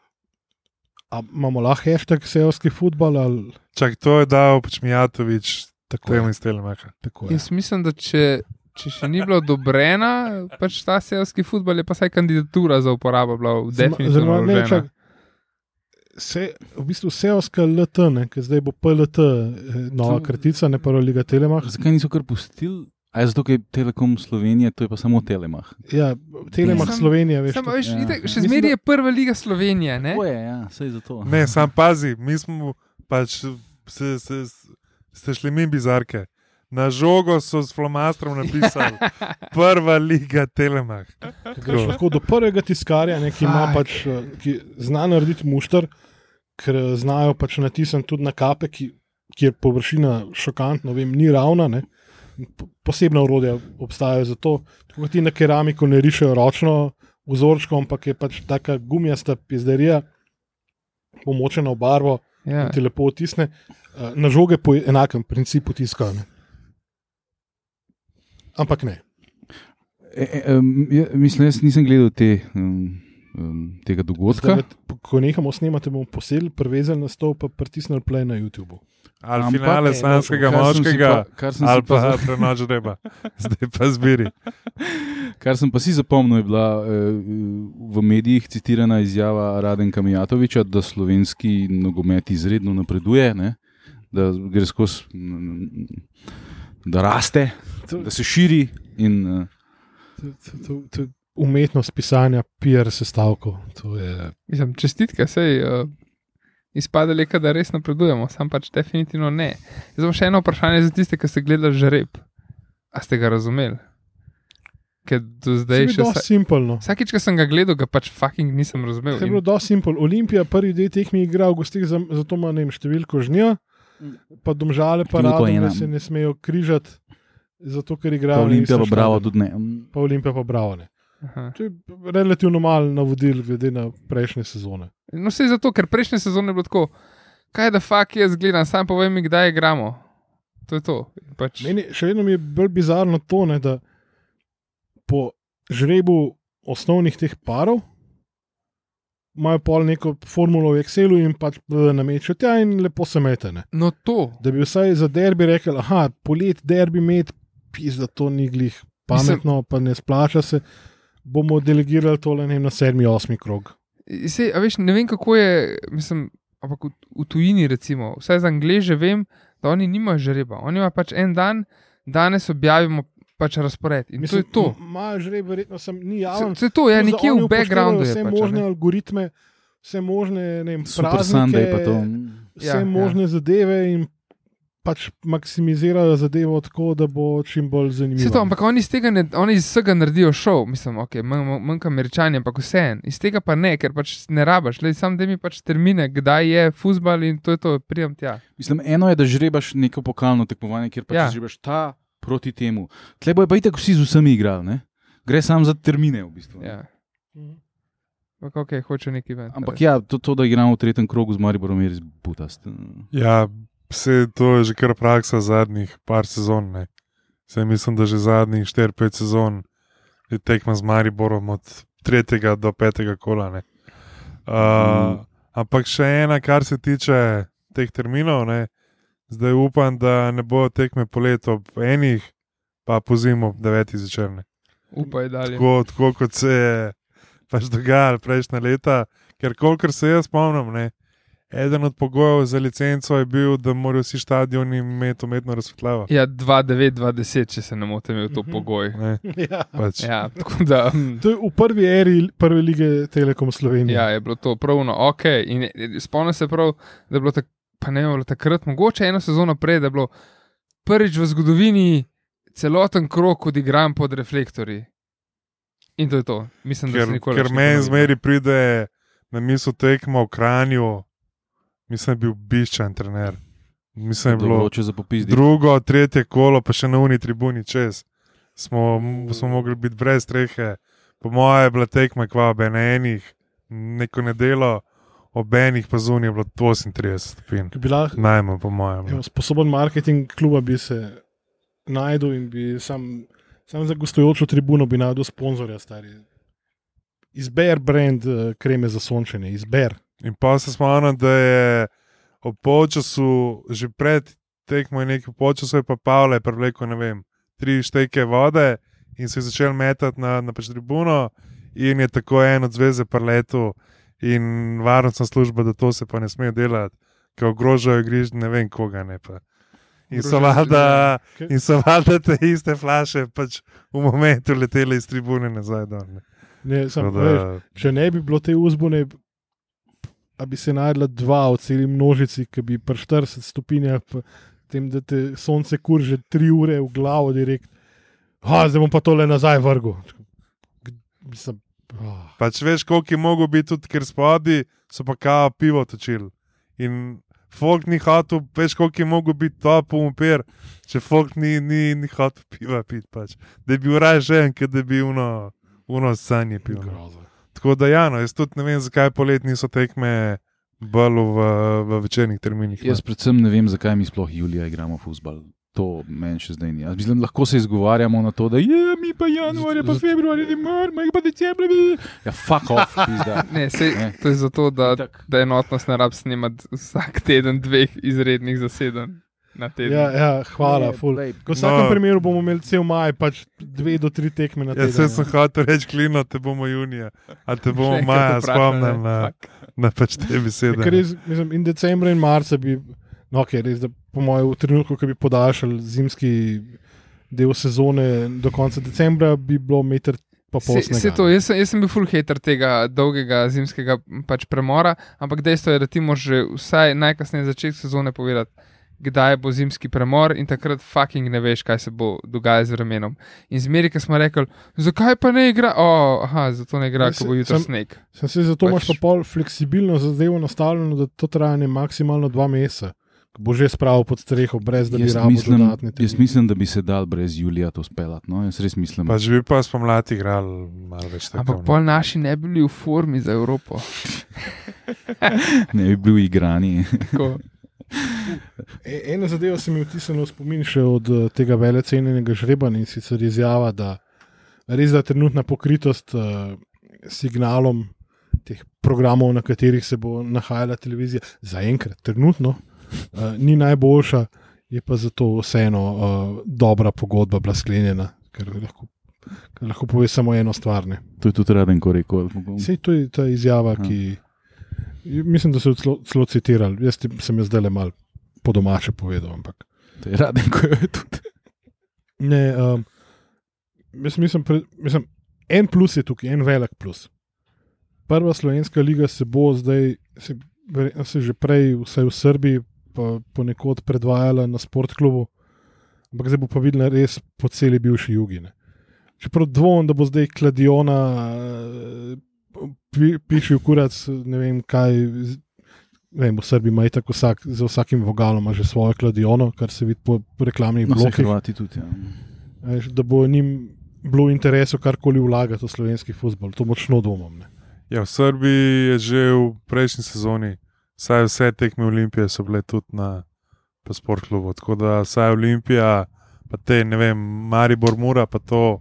a imamo lahko hashtag seoski futbol ali Čak, to je dal pač Mijatovič, tako je. iz Telemaha. Tako In je. jaz mislim, da če, če še ni bila odobrena, pač ta selski futbol je pa saj kandidatura za uporabo bila definitivno vložena. čak, Se, v bistvu seoska LT, ne, ker zdaj bo PLT, eh, nova To- kratica, ne pa Liga Telemah. Zakaj niso kar pustili? A je zato, ker je Telekom Slovenije, to je pa samo Telemah. Ja, Telemah Sem- Slovenija, veš. Samo, to- veš, Ja. itak, še zmeraj da- je prva liga Slovenije. Ne? To je, ja, sej zato. Ne, sam pazi, mi smo pač se, se, ste šli mi bizarke. Na žogo so s flomastrom napisali prva liga Telemah. Greš lahko do prvega tiskarja, ne, ki pač, eh, ki zna narediti mušter, ker eh, znajo pač natisniti tudi na kape, ki, kjer površina šokantno, vem, ni ravna. Ne. Po- Posebna urodja obstajajo za to. Tako kot ti na keramiko ne rišejo ročno vzorčko, ampak je pač taka gumijasta pizderija, pomočena v barvo, Ja. ki ti lepo otisne. Eh, Na žoge po enakem principu tiskajo. ne. Ampak ne. E, e, um, ja, mislim, jaz nisem gledal te, um, um, tega dogodka. Zdaj, ko nehamo snemati, bomo posedli, prevezali na stol, pa pritisnili play na YouTube. Ali Ampak- finale ne, si moškega, pa- ali pa prenoč reba. Zdaj pa zbiri. Kar sem pa si zapomnil, je bila eh, v medijih citirana izjava Radenka Mijatoviča, da slovenski nogomet izredno napreduje, ne? da gre skozi, da raste, da se širi. In, eh, To, to, to, to umetnost pisanja, PR sestavkov. To Mislim, čestitke, sej uh, izpade le, da res napredujemo, sam pač definitivno ne. Zdaj imam še eno vprašanje za tiste, ki ste gledali žreb. A ste ga razumeli? Ker do zdaj še. zelo Vsa, simpelno. vsakič, ko sem ga gledal, ga pač fucking nisem razumel. Je bilo dosti simpel. Olimpija prvi dve tekmi igra v gostih, za- zato ima ne vem, številko žnja, pa domžale pa rado, da se ne smejo križati, zato ker igrajo. Olimpija pa bravo tudi ne. Pa Olimpija pa bravo. Ne. Aha. To je relativno malo navodil, glede na prejšnje sezone. No, vse zato, ker prejšnje sezone je bilo tako, kaj da fuk jaz gledam, sam povem mi, kdaj igramo. To je to. Pač, Meni še vedno mi je bolj bizarno to, ne, da po žrebu osnovnih teh parov imajo pol neko formulo v Excelu in pač namečejo tja in lepo se metene. no, to. Da bi vsaj za derbi rekel, aha, polet derbi met, pis, da to ni glih pametno, pa ne splača se. Bomo delegirali tole ne vem, na sedmi, osmi krog. Sej, a veš, ne vem, kako je, mislim, ampak v, v tujini, recimo, vsaj za angleže vem, da oni nimajo žreba. Oni imajo pač en dan, danes objavimo pač razpored. In Mislim, to je to. Imajo žreb, verjetno sem ni Se, javen. se to je da nekje v backgroundu. upoštevajo Je Vse pač, možne ne. algoritme, vse možne ne vem, Super Sunday pa to. praznike, vse Ja, ja. možne zadeve in pač maksimizirajo zadevo tako, da bo čim bolj zanimivo. To, ampak oni iz tega, ne, oni iz vsega naredijo šov, mislim, ok, manj, manjka američani, ampak vse en. Iz tega pa ne, ker pač ne rabaš, le sam da mi pač termine, kdaj je futbal in to je to, pridem tja. Mislim, eno je, da žrebaš neko pokalno tekmovanje, kjer pač Ja. žrebaš ta proti temu. Tle bojo pa itek vsi z vsemi igrali, ne? Gre samo za termine v bistvu. ne. Ja. Mhm. Ampak ok, hoče neki ven. Ampak ja, to, to, da igramo v tretjem krogu z Mariborom, je res butast. Ja, vse to je že kar praksa zadnjih par sezon. Ne. Se mislim, da že zadnjih 4-5 sezon je tekma z Mariborom od 3. do 5. kola. ne. Uh, Mm. Ampak še ena, kar se tiče teh terminov, ne. zdaj upam, da ne bo tekme poleto ob enih, pa po zimu ob 9. začerne. Upaj dalje. Tako, tako kot se je pač dogajalo prejšnja leta, ker kolikor se jaz spomnim, ne, eden od pogojev za licenco je bil, da morajo vsi stadioni imeti umetno razsvetljavo. Ja, 2-9-2-10, če se ne motim, je to Mhm. pogoj. Ne, Ja. pač. Ja, tako da. hm, To je v prvi eri prve lige Telekom Slovenije. Ja, je bilo to pravno ok. In spomnim se prav, da je bilo, tak, ne bilo takrat, mogoče eno sezono prej, da je bilo prvič v zgodovini celoten krok odigran pod reflektorji. In to je to. Mislim, da Ker, se nikoli ker več ni meni zmeri pride na misel tekmo v Kranju, mislim, da je bil biščan trener. Mislim, da je bilo drugo, tretje kolo, pa še na uni tribuni čez. Smo, smo mogli biti brez strehe. Po mojem je bila tekma kvabe na enih, neko nedelo, ob enih pa zunaj je bilo 38 stopinj. Bi Bila, Najmanj, po mojem. evo, sposoben marketing kluba bi se najdel in bi sam, sam za gostujočo tribuno bi najdel sponzorja, stari. Izber brand uh, kreme za sončenje, izber. In pa se spomnim, da je ob polčasu, že pred tekmo in nekaj polčasu, je pa Pavle prevlekel, ne vem, tri šteke vode in se je začel metati na, na pač tribuno, in je tako en od zveze preletu in varnostna služba, da to se pa ne sme delati, ker ogrožajo igrišče, ne vem koga ne pa. In so valjda, Ker- in so valjda te iste flaše pač v momentu letele iz tribune nazaj dol. ne. Ne, sam, Tako veš, da- če ne bi bilo te uzbune, a bi se najdla dva v celi množici, ki bi pri 40 stopinjah, tem, da te sonce kurže tri ure v glavo, direkt. Ha, zdaj bom pa tole nazaj vrgel. G- Mislim, oh. Pač veš, koliko je mogel biti tudi, ker spodaj so pa kao pivo točili. In folk ni hotel, veš, koliko je mogel biti top umpir, če folk ni, ni, ni hotel piva piti. Pač. Da je bil raje že en, ker da bi uno, uno sanje pil. no. Tako da, ja, no, jaz tudi ne vem, zakaj polet niso tekme bolj v, v večernih terminih. no. Jaz predvsem ne vem, zakaj mi sploh julija igramo futbal. To meni še zdaj ni. Jaz Mislim, lahko se izgovarjamo na to, da je mi pa januarja, pa februarja, ne moremo, pa decembra. bi-" Ja, fuck off, pizda. Ne, sej, Ne. to je zato, da, da enotnost ne rab snimati vsak teden dveh izrednih zasedanj na teden. Ja, ja, hvala. Ful. V vsakem No. primeru bomo imeli cel maj, pač dve do tri tekme na Jaz teden. sem hotel reči, klino, te bomo junija, a te bomo maja spomnili na, na pač te besede. Ker res, mislim, in decembra in marca bi, no, okay, res, da po mojem, v trenutku, ko bi podaljšali zimski del sezone do konca decembra, bi bilo meter Se, se to, jaz, sem- jaz sem bil full hater tega dolgega zimskega pač premora, ampak dejstvo je, da ti moraš že vsaj najkasneje začetek sezone povedati, kdaj bo zimski premor in takrat fucking ne veš, kaj se bo dogajalo z vremenom. In zmeri, ki smo rekli, zakaj pa ne igra, oh, aha, zato ne igra, Ja, ko bo jutro sem- sneg. Sem se zato Pač- imaš pa pol fleksibilno zadevo nastavljeno, da to traja ne maksimalno dva meseca. Ko Bo že spravil pod streho, brez da bi mislim, dodatne jaz mislim, da bi se dal brez julija to speljati. No? Jaz res mislim. Pač bi pa spomladi igrali malo več. Ampak no. pol naši ne bi bili v formi za Evropo. ne bi bil igrani. E, ena zadeva se mi je vtisnila v spomin še od eh, tega velecenjenega žrebanja in sicer izjava, da res da trenutna pokritost uh, signalom teh programov, na katerih se bo nahajala televizija, zaenkrat, trenutno, uh, ni najboljša, je pa zato vseeno uh, dobra pogodba bila sklenjena, ker lahko lahko pove samo eno stvar. Ne. To je tudi raden, ko rekel. Sej to je ta izjava, Ja. ki mislim, da so jo celo, celo citirali. Jaz sem jo zdaj le mal po domače povedal. Ampak. To je raden, ko je tudi. Ne, um, jaz mislim, pre, mislim, en plus je tukaj, en velik plus. Prva slovenska liga se bo zdaj, se, verjetno se že prej, vsaj v Srbiji, pa ponekod predvajala na sportklubu, ampak zdaj bo pa videla res po celi bivši jugi. Ne. Čeprav dvomim, da bo zdaj kladiona, pi, piši v kurac, ne vem kaj. Ne vem, v Srbiji ima tako vsak, za vsakim vogalom že svojo kladiono, kar se vidi po reklamnih No, blokih. Hrvati tudi. Ja. Da bo njim bilo v interesu karkoli vlagati v slovenski futbol. To močno dvomim. ne. Ja, v Srbiji je že v prejšnji sezoni, saj vse tekme Olimpije so bile tudi na pa sportklubu. Tako da saj Olimpija, pa te ne vem, Maribor Mura, pa to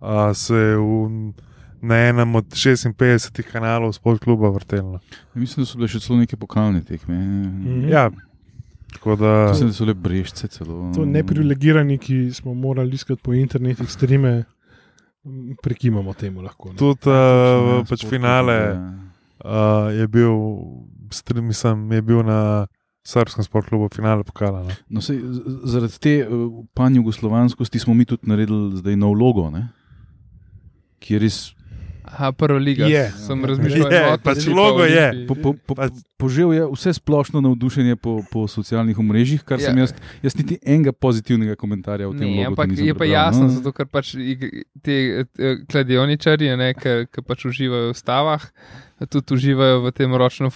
a, se je v, na enem od 56 kanalov sportkluba vrtelno. Mislim, da so bile še celo neke pokalne tekme. Mhm. Ja, tako da. Mislim, da so le brežce celo. To neprivilegirani, ki smo morali iskati po internetih streme, prekimamo temu lahko. ne. Tudi Ja, uh, pač sport, finale ja. uh, je bil, str- mislim, je bil na srpskem sportklubu finale pokala. No. No, sej, zaradi te uh, panjugoslovanskosti smo mi tudi naredili zdaj nov logo, ne? ki je res. Aha, prva liga. Je. Sem Je, razmišljal, je, enotno pač logo je. Olimpiji. Po, po, po, Pač- požel je vse splošno navdušenje po, po socialnih omrežjih, kar sem Ja. jaz, jaz niti enega pozitivnega komentarja o tem Ne, logu ampak je pa prebral, jasno, no. zato ker pač te kladioničarji, ne, ki ki pač uživajo v stavah, tudi uživajo v tem ročnem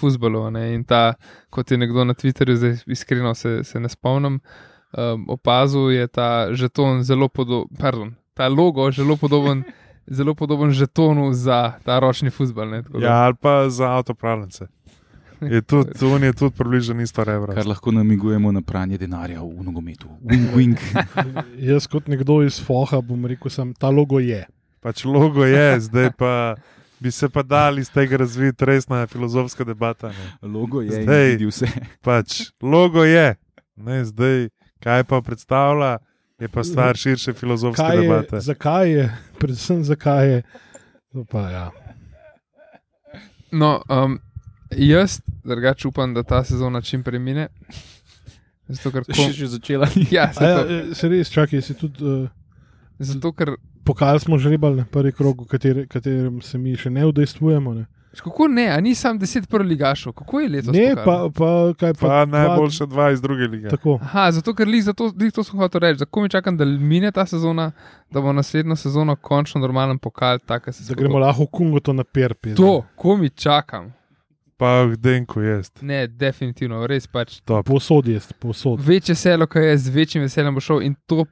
Ne, in ta, kot je nekdo na Twitterju, zdaj iskreno se, se ne spomnim, um, opazil je ta žeton zelo podoben, pardon, ta logo zelo podoben. Zelo podoben žetonu za ta ročni futbol. ne, tako da- Ja, ali pa za avtopravljence. Je tudi, on je tudi približno isto rebro. Kar lahko namigujemo na pranje denarja v nogometu. Wing, wing. Jaz kot nekdo iz Foha bom rekel, da ta logo je. Pač logo je, zdaj pa bi se pa dali iz tega razviti resna filozofska debata. Ne. Logo je Zdaj- in vidi vse. Pač logo je, ne, zdaj kaj pa predstavlja, je pa stvar širše filozofske Kaj je, debate. zakaj je, predvsem zakaj je. Pa, ja. No, um, jaz drugače upam, da ta sezona čim prej mine. Zato, ker Še kom... že začela. ja, A Ja, se res, čakaj, si tudi. Uh, zato, ker Pokal smo žrebali na prvi krog, v kateri, katerem se mi še ne udejstvujemo. Ne, Kako ne, a ni sam deset prvoligašov, kako je letos? ne pokal? pa, pa kaj pa. Pa najboljše dva iz druge lige. Tako. Aha, zato ker lih, zato, lih to sem hotel reči, tako mi čakam, da mine ta sezona, da bo naslednjo sezono končno normalen pokal, tako se Da gremo lahko v Kungo to na perpi. To, ko mi čakam. Pa denko jest. Ne, definitivno, res pač. Posod je, posod. Večje selo, kaj je, z večjim veseljem bo šel in to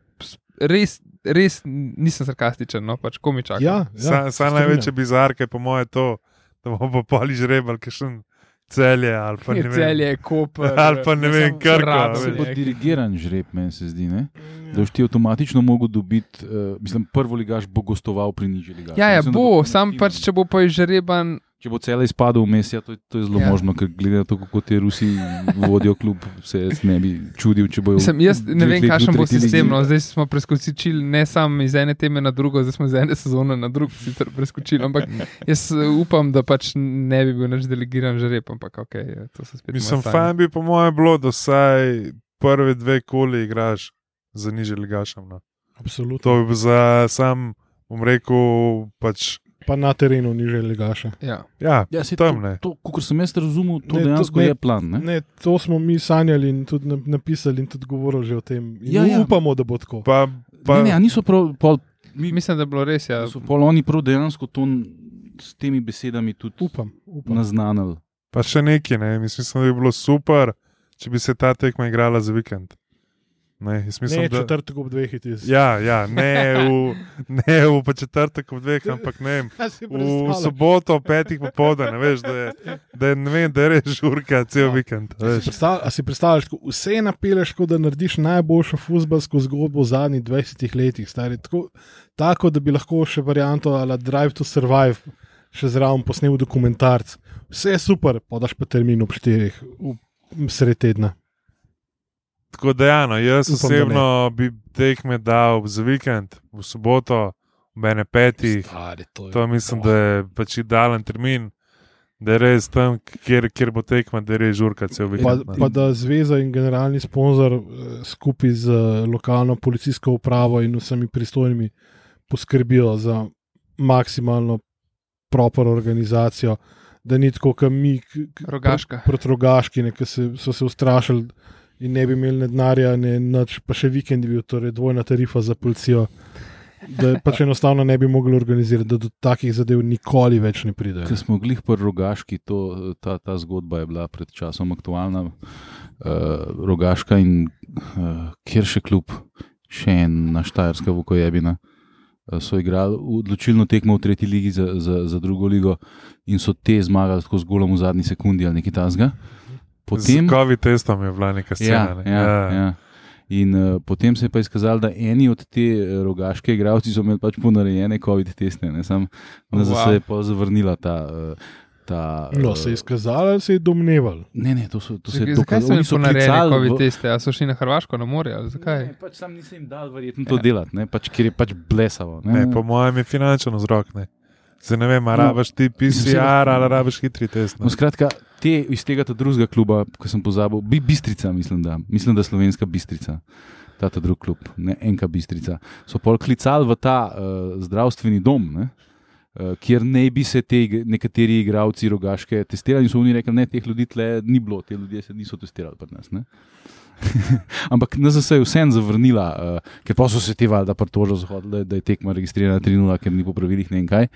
res, res nisem sarkastičen, no pač ko mi čakam. Ja, ja, Sa, se sa največje bizarke, po moje, to, da bomo pa poli žrebali, ki še celje ali pa ne vem. Celje, Koper, Ali pa ne vem, Krka, Rab, veš. Se bo dirigiran žreb, meni se zdi. Ne? Da boš ti avtomatično mogel dobiti, uh, mislim, prvo ligaš bo gostoval pri nižji ligaš. Ja, ja, Mislim, bo, sam pač, če bo pa izžreban, Če bo cele izpadel vmes, ja, to, je- to je zelo Ja. ja. možno, ker glede na to, kako ti Rusi vodijo klub, se ne bi čudil, če bojo. Mislim, jaz ne vem, kakšen v bo sistem. No. Zdaj smo preskočili ne samo iz ene teme na drugo, zdaj smo iz ene sezone na drugo sicer preskočili. Ampak jaz eh, upam, da pač ne bi bil več delegiran že rep, ampak ok, to se spet. Mislim, fajn bi po mojem bilo, da vsaj prve dve koli igraš za niže ligašem. No. Absolutno. To bi za sam, bom rekel, pač. Pa na terenu ni že legaša. Ja. Ja, Ja, tam to, ne. to, kot sem jaz razumel, to Ne, to- dejansko ne, je plan. Ne? Ne, to smo mi sanjali in tudi na- napisali in tudi govorili že o tem. In Ja, ja. Upamo, da bo tako. Pa, pa, Ne, ne, niso prav, pol, mi, Mislim, da je bilo res. Ja. so pol oni prav dejansko to s temi besedami tudi Upam, upam. naznanili. pa še nekaj, ne. Mislim, da bi bilo super, če bi se ta tekma igrala za vikend. Ne, mislim, Ne, da... četrtek ob dveh hiti. Ja, ja, ne v, ne v pa četrtek ob dveh, ampak ne vem. V soboto ob petih popoldan, veš, da je, da je, vem, da je res žurka cel vikend. a Veš. A si predstavljaš, vse napeleš, kot da narediš najboljšo futbalsko zgodbo v zadnjih 20 letih, stari. Tako, tako, da bi lahko še varianto ali Drive to Survive še zraven posnel dokumentarc. Vse je super, podaš pa termin ob štirih, sred tedna. Tako da, ja, no, jaz Upam, da osebno bi tekme dal za vikend, v soboto bene petih. Stari, to je, To mislim, oh. da je pač idealen termin, da je res tam, kjer, kjer bo tekma, da je res žurka cel Pa, vikend. pa da zveza in generalni sponzor eh, skupaj z eh, lokalno policijsko upravo in vsemi pristojnimi poskrbijo za maksimalno proper organizacijo, da ni tako, kot mi, Rogaška. pr- proti rogaški, ki so se ustrašili in ne bi imeli denarja, ne nič, pa še vikend je bil, torej dvojna tarifa za policijo. Da pač enostavno ne bi mogli organizirati, da do takih zadev nikoli več ne pride. Ker smo glih po rogaški, to, ta, ta zgodba je bila pred časom aktualna. Uh, rogaška in uh, kjer še klub, še ena štajerska vokojebina, uh, so igrali odločilno tekmo v tretji ligi za, za, za drugo ligo in so te zmagali tako z golom v zadnji sekundi ali nekaj tasga. Potem, Z COVID testom je bila neka Ja, scena. ne. ja, ja. In uh, potem se je pa izkazalo, da eni od te eh, rogaške igralci so imeli pač ponarejene COVID teste, ne sam na Wow. zase je pa zavrnila ta. Uh, ta No, se je izkazalo, ali se je domneval. Ne, ne, to so, to se je Zakaj, zakaj so klicali COVID v- teste? A so šli na Hrvaško, na morje? Ne, pač sam nisem jim dal verjetno to delati, ne, pač, ker je pač blesavo. Ne, Ne, po mojem je finančen vzrok. Ne. Zdaj ne vem, ali No, rabiš ti PCR ali rabiš hitri test. No, skratka, te iz tega ta drugega kluba, ki sem pozabil, bi Bistrica, mislim, da, mislim, da slovenska Bistrica, ta ta drug klub, ne enka Bistrica, so pol klicali v ta uh, zdravstveni dom, ne, uh, kjer ne bi se te nekateri igralci rogaške testirali so oni rekli, ne, teh ljudi tle ni bilo, te ljudje se niso testirali pri nas. Ne. Ampak NZS je vseeno zavrnila, uh, ker pa so se te valjda pritožili, da, da je tekma registrirana 3-0, ker ni po pravilih ne vem kaj.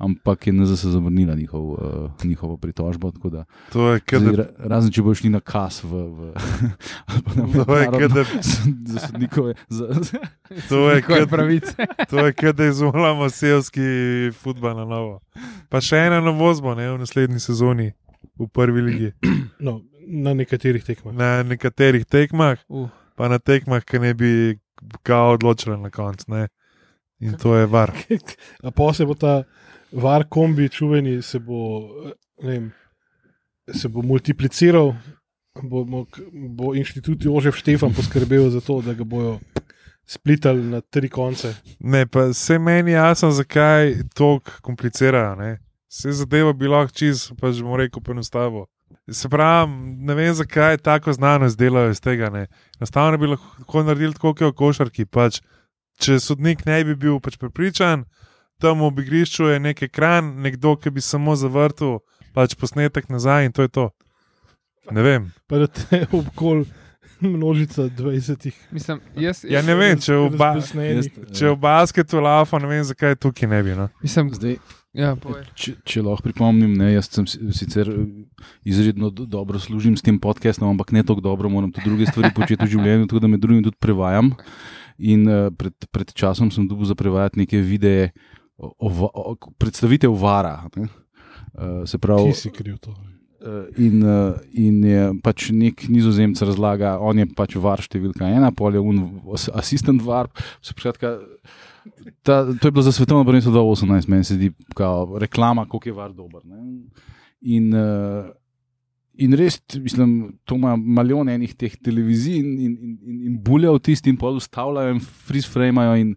Ampak je NZS zavrnila njihov, uh, njihovo pritožbo. tako da To je, kada, ra- razen če bo šli na kas v. v ali pa na to je, mednarodno- kada, za sodnikove. Za, to je, Kaj pravice? to je, kada izumljamo selski futbol na novo. Pa še ena novost bo ne, v naslednji sezoni v prvi ligi. No, na nekaterih tekmah. Na nekaterih tekmah, Uh, pa na tekmah, ki ne bi kao odločili na koncu. ne. In to je var. A pa se bo ta var kombi čuveni, se bo, vem, se bo multipliciral, bo, bo, bo inštitut Jožef Štefan poskrbel za to, da ga bojo splitali na tri konce. Ne, pa se meni jasno, zakaj tako komplicirajo. Ne? Vse zadeva bi lahko čez, pa že bomo rekel, poenostavil. Se pravi, ne vem, zakaj tako znanost delajo iz tega. Ne? Enostavno bi lahko naredili tako, kot je v košarki. Pač, če sodnik ne bi bil pač prepričan, tam v igrišču je nek ekran, nekdo, ki bi samo zavrtel pač posnetek nazaj in to je to. Ne vem. Pa da te obkol množica 20. mislim, jaz, Ja, ne vem, če v, ba razbesnenih. če v basketu lafa, ne vem, zakaj tukaj ne bi. No? mislim, zdaj, ja, povej. če, če lahko pripomnim, ne, jaz sem si- sicer izredno do, dobro služim s tem podcastom, ampak ne tako dobro, moram tudi druge stvari početi v življenju, tako da med drugim tudi prevajam. In uh, pred, pred časom sem dobil za prevajati neke videe, o, o, va- o, predstavitev vara. Ne. Uh, se pravi, Ki si kriv to? Uh, In, uh, in je pač nek nizozemec razlaga, on je pač var številka ena, pol je un as- asistent var. Skratka, ta, to je bilo za svetovno prvenstvo 2018, meni se zdi kao reklama, koliko je var dober. Ne? In, in res, mislim, to ima milijon enih teh televizij in, in, in, in, buljajo tisti in pol ustavljajo in freeze framajo. In,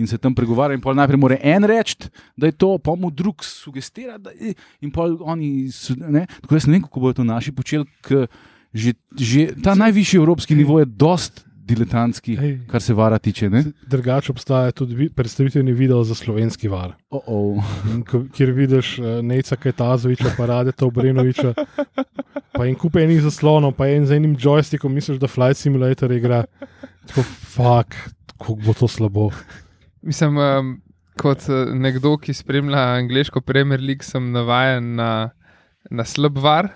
In se tam pregovarja, in pol najprej mora en reči, da je to, pa mu drug sugestira, da je. In pol oni. so- Ne? Tako jaz ne vem, kako bodo to naši počeli, ker že, že ta najvišji evropski nivo je dost diletantski, Ej. kar se vara tiče. ne. Drugače obstaja tudi vi- predstavitveni video za slovenski var. Oh -oh. In ko- Kjer vidiš uh, Neca Kajtazoviča, pa Radeta Obrenoviča, pa en kup enih zaslonov, pa en z enim joystickom, misliš, da Flight Simulator igra. Tako, fuck, kako bo to slabo. Mislim, um, kot eh, nekdo, ki spremlja angliško Premier League, sem navaden na, na slab var,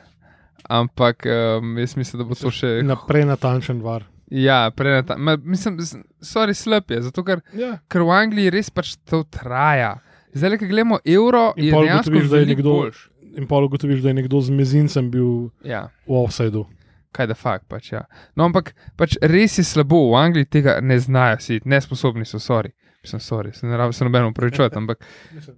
ampak um, jaz mislim, da bo to še. Naprej natančen var. Ja, prenata. Ma, mislim, s- sorry, slab je, zato ker, Ja. ker v Angliji res pač to traja. Zdaj, ko gledamo evro, In je pol dejansko ugotoviš, da je nekdo- boljš. In pa ugotoviš, da je nekdo z mezincem bil Ja. v offsajdu. kaj da fakt. Pač, ja. No, ampak pač res je slabo, v Angliji tega ne znajo, si nesposobni so, sorry. Sem sorry, se ne rabim se nobeno upravičevati, ampak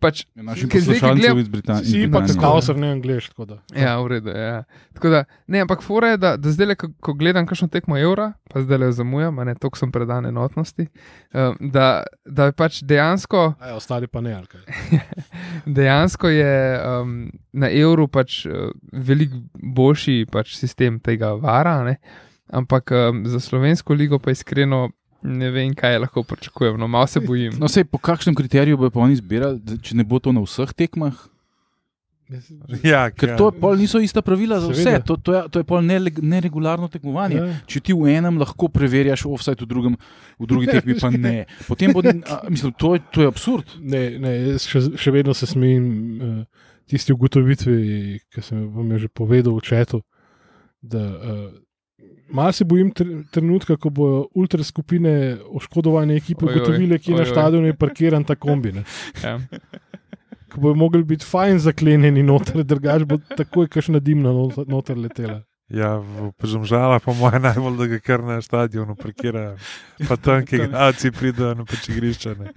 pač, Ker zdaj, poslušalcem gledam- iz Britanije. Si pa kakao, ser ne angliš. tako da. ja, v redu. Ja. Tako da, ne, ampak fora je, da, da zdaj, ko, ko gledam kakšno tekmo evra, pa zdaj le zamujam, a ne toliko sem predan enotnosti, um, da, da je pač dejansko. A Ja, ostali pa ne. ali kaj. Dejansko je um, na evru pač uh, veliko boljši pač sistem tega vara, ne? ampak um, za slovensko ligo pa iskreno ne vem, kaj lahko pričakujem. No, malo se bojim. No, sej, po kakšnem kriteriju bodo pa oni zbirali, da- če ne bo to na vseh tekmah? Ja, Ker ja. to pol niso ista pravila za vse, to, to, je, to je pol neleg- neregularno tekmovanje. Ja. Če ti v enem lahko preverjaš offside, v, drugem, v drugi tekmi pa ne. Potem bo, a, mislim, to, je, to je absurd. Ne, ne, še, še vedno se smejim uh, tisti ugotovitvi, ki sem vam jo že povedal v četu. Da, uh, Mal se bojim tr trenutka, ko bo ultra skupine oškodovane ekipe ugotovile, kje na ojoj. stadionu je parkiran ta kombi. Ne. Ja. Ko bojo mogli biti fajn zaklenjeni noter, drugač bo takoj kašna dimna not- noter letela. Ja, v Žala pa moje najbolj, da ga kar na stadionu parkirajo. Pa tam, ki igrači pridejo na pač igrišče. ne.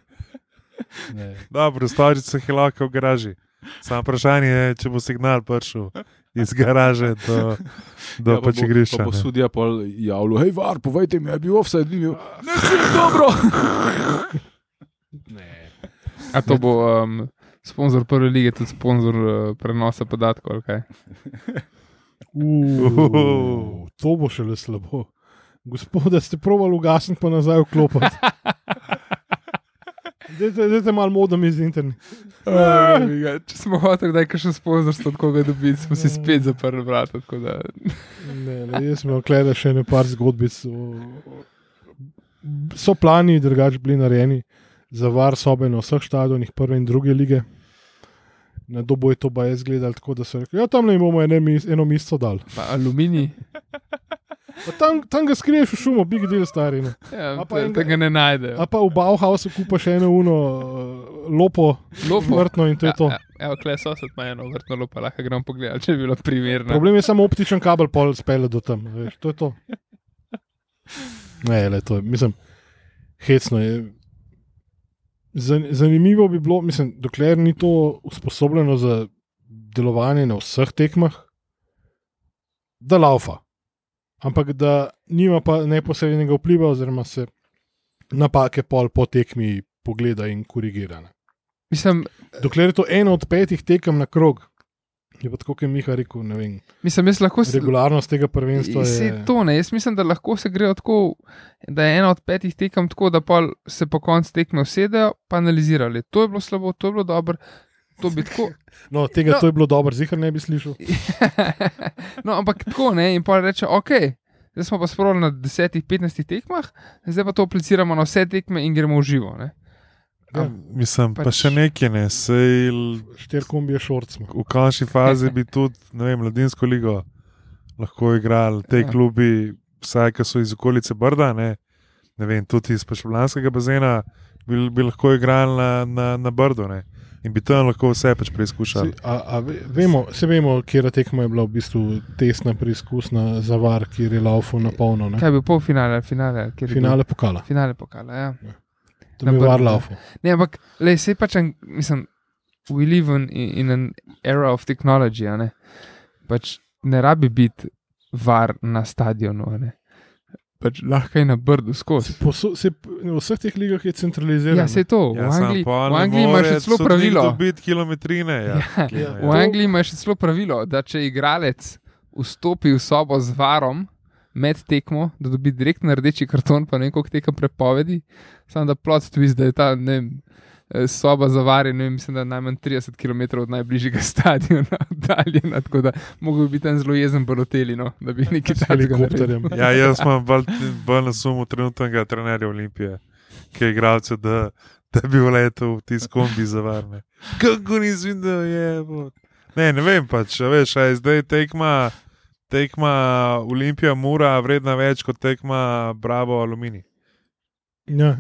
Ne. Dobro, storice je lahko v garaži. Samo vprašanje je, če bo signal prišel iz garaže do, do ja, pač bo, igrišča. pa bo ne. sudija pol javljal, hej, var, povejte mi, je bil offside, ni bil. Ne, ne, dobro. A to bo um, sponzor prve lige, tudi sponzor uh, prenosa podatkov. ali kaj? Uh, to bo šele slabo. Gospoda, ste provali ugasniti, pa nazaj vklopiti. Dajte, dajte malo modem iz interneta. Če smo hoteli, da je kakšen sponzorstvo od koga dobiti, smo si spet zaprli vrata. da- Ne, ne, jaz sem gledal še nekaj zgodbic. o- So plani drugače bili narejeni za var sobe na vseh stadionih prve in druge lige. Na dobo je to pa jaz gledal tako, da so rekli, ja, tam ne bomo ene, mis- eno mesto dal. Pa aluminij. Pa Tam, tam ga skriješ v šumo, big deal stari. Ne. Ja, A pa enega- tega ne najdejo. A pa v Bauhausu kupaš eno uno uh, lopo, Lopo. vrtno in to je to. Ja, ja, kle sosed ima eno vrtno lopo, lahko gremo pogledati, če bi bilo primerno. Problem je samo optičen kabel, pol spele do tam. Veš, to je to. Ne, le, to je, mislim, hecno je. Zan- Zanimivo bi bilo, mislim, dokler ni to usposobljeno za delovanje na vseh tekmah, da laufa. Ampak da nima pa neposrednega vpliva, oziroma se napake pol po tekmi pogleda in korigira. ne. Mislim, Dokler je to ena od petih tekem na krog, je pa tako, kot je Miha rekel, vem. mislim, jaz lahko se. Regularnost tega prvenstva Se je. to ne, jaz mislim, da lahko se grejo tako, da je ena od petih tekem tako, da pol se po koncu tekme usedejo, pa analizirali. To je bilo slabo, to je bilo dobro, to bi tako. No, tega No. to je bilo dobro, zihar ne bi slišal. no, ampak tako ne, in pa reče, ok. Zdaj smo pa spravili na 10-15 tekmah, zdaj pa to apliciramo na vse tekme in gremo v živo. Ne? Ja, mislim, pa pač- še nekaj ne. Sej, Štir kombije šorcma. v končni fazi bi tudi, ne vem, mladinsko ligo lahko igrali, te Ja. klubi, vsaj ki so iz okolice Brda, ne, ne vem, tudi iz Pašplanskega bazena, bi, bi lahko igrali na, na, na Brdo. Ne. In bi tam lahko vse pač preizkušali. Se, a, a ve- vemo, se vemo, kje tekma je bila v bistvu testna, preizkusna za var, kjer je laufo na polno. ne. Kaj je bil pol finale, finale, kjer je bil? Finale pokala. Finale pokala, ja. To Na je var Brdu, ne. laufo. Ne, ampak le, se pač, mislim, we live in, in an era of technology, a ne. Pač ne rabi biti var na stadionu, a ne. Pač lahko je na brdu skozi. V vseh teh ligah je centralizirano. Ja, se je to. Ja, v samo Angliji, v Angliji imaš celo pravilo. Kilometrine. Ja. Ja, Ja. v Angliji imaš celo pravilo, da če igralec vstopi v sobo z varom med tekmo, da dobi direktno rdeči karton, pa ne koliko tekem prepovedi, samo da plot twist, da je ta ne vem, soba za var, in ne vem, mislim, da je najmanj 30 km od najbližjega stadiona oddaljena, tako da mogo bi biti tam zelo jezen baloteli, no, da bi nekaj takega naredil. helikopterjem. Ja, jaz imam bolj, bolj na sumu trenutnega trenerja Olimpije, ki je igralce, da, da bi vletel v ti skombi za varne. Kako nisi videl, je. bo. Ne, ne vem pač, a veš, a je zdaj tekma, tekma Olimpija Mura vredna več kot tekma Bravo Alumini. Ja.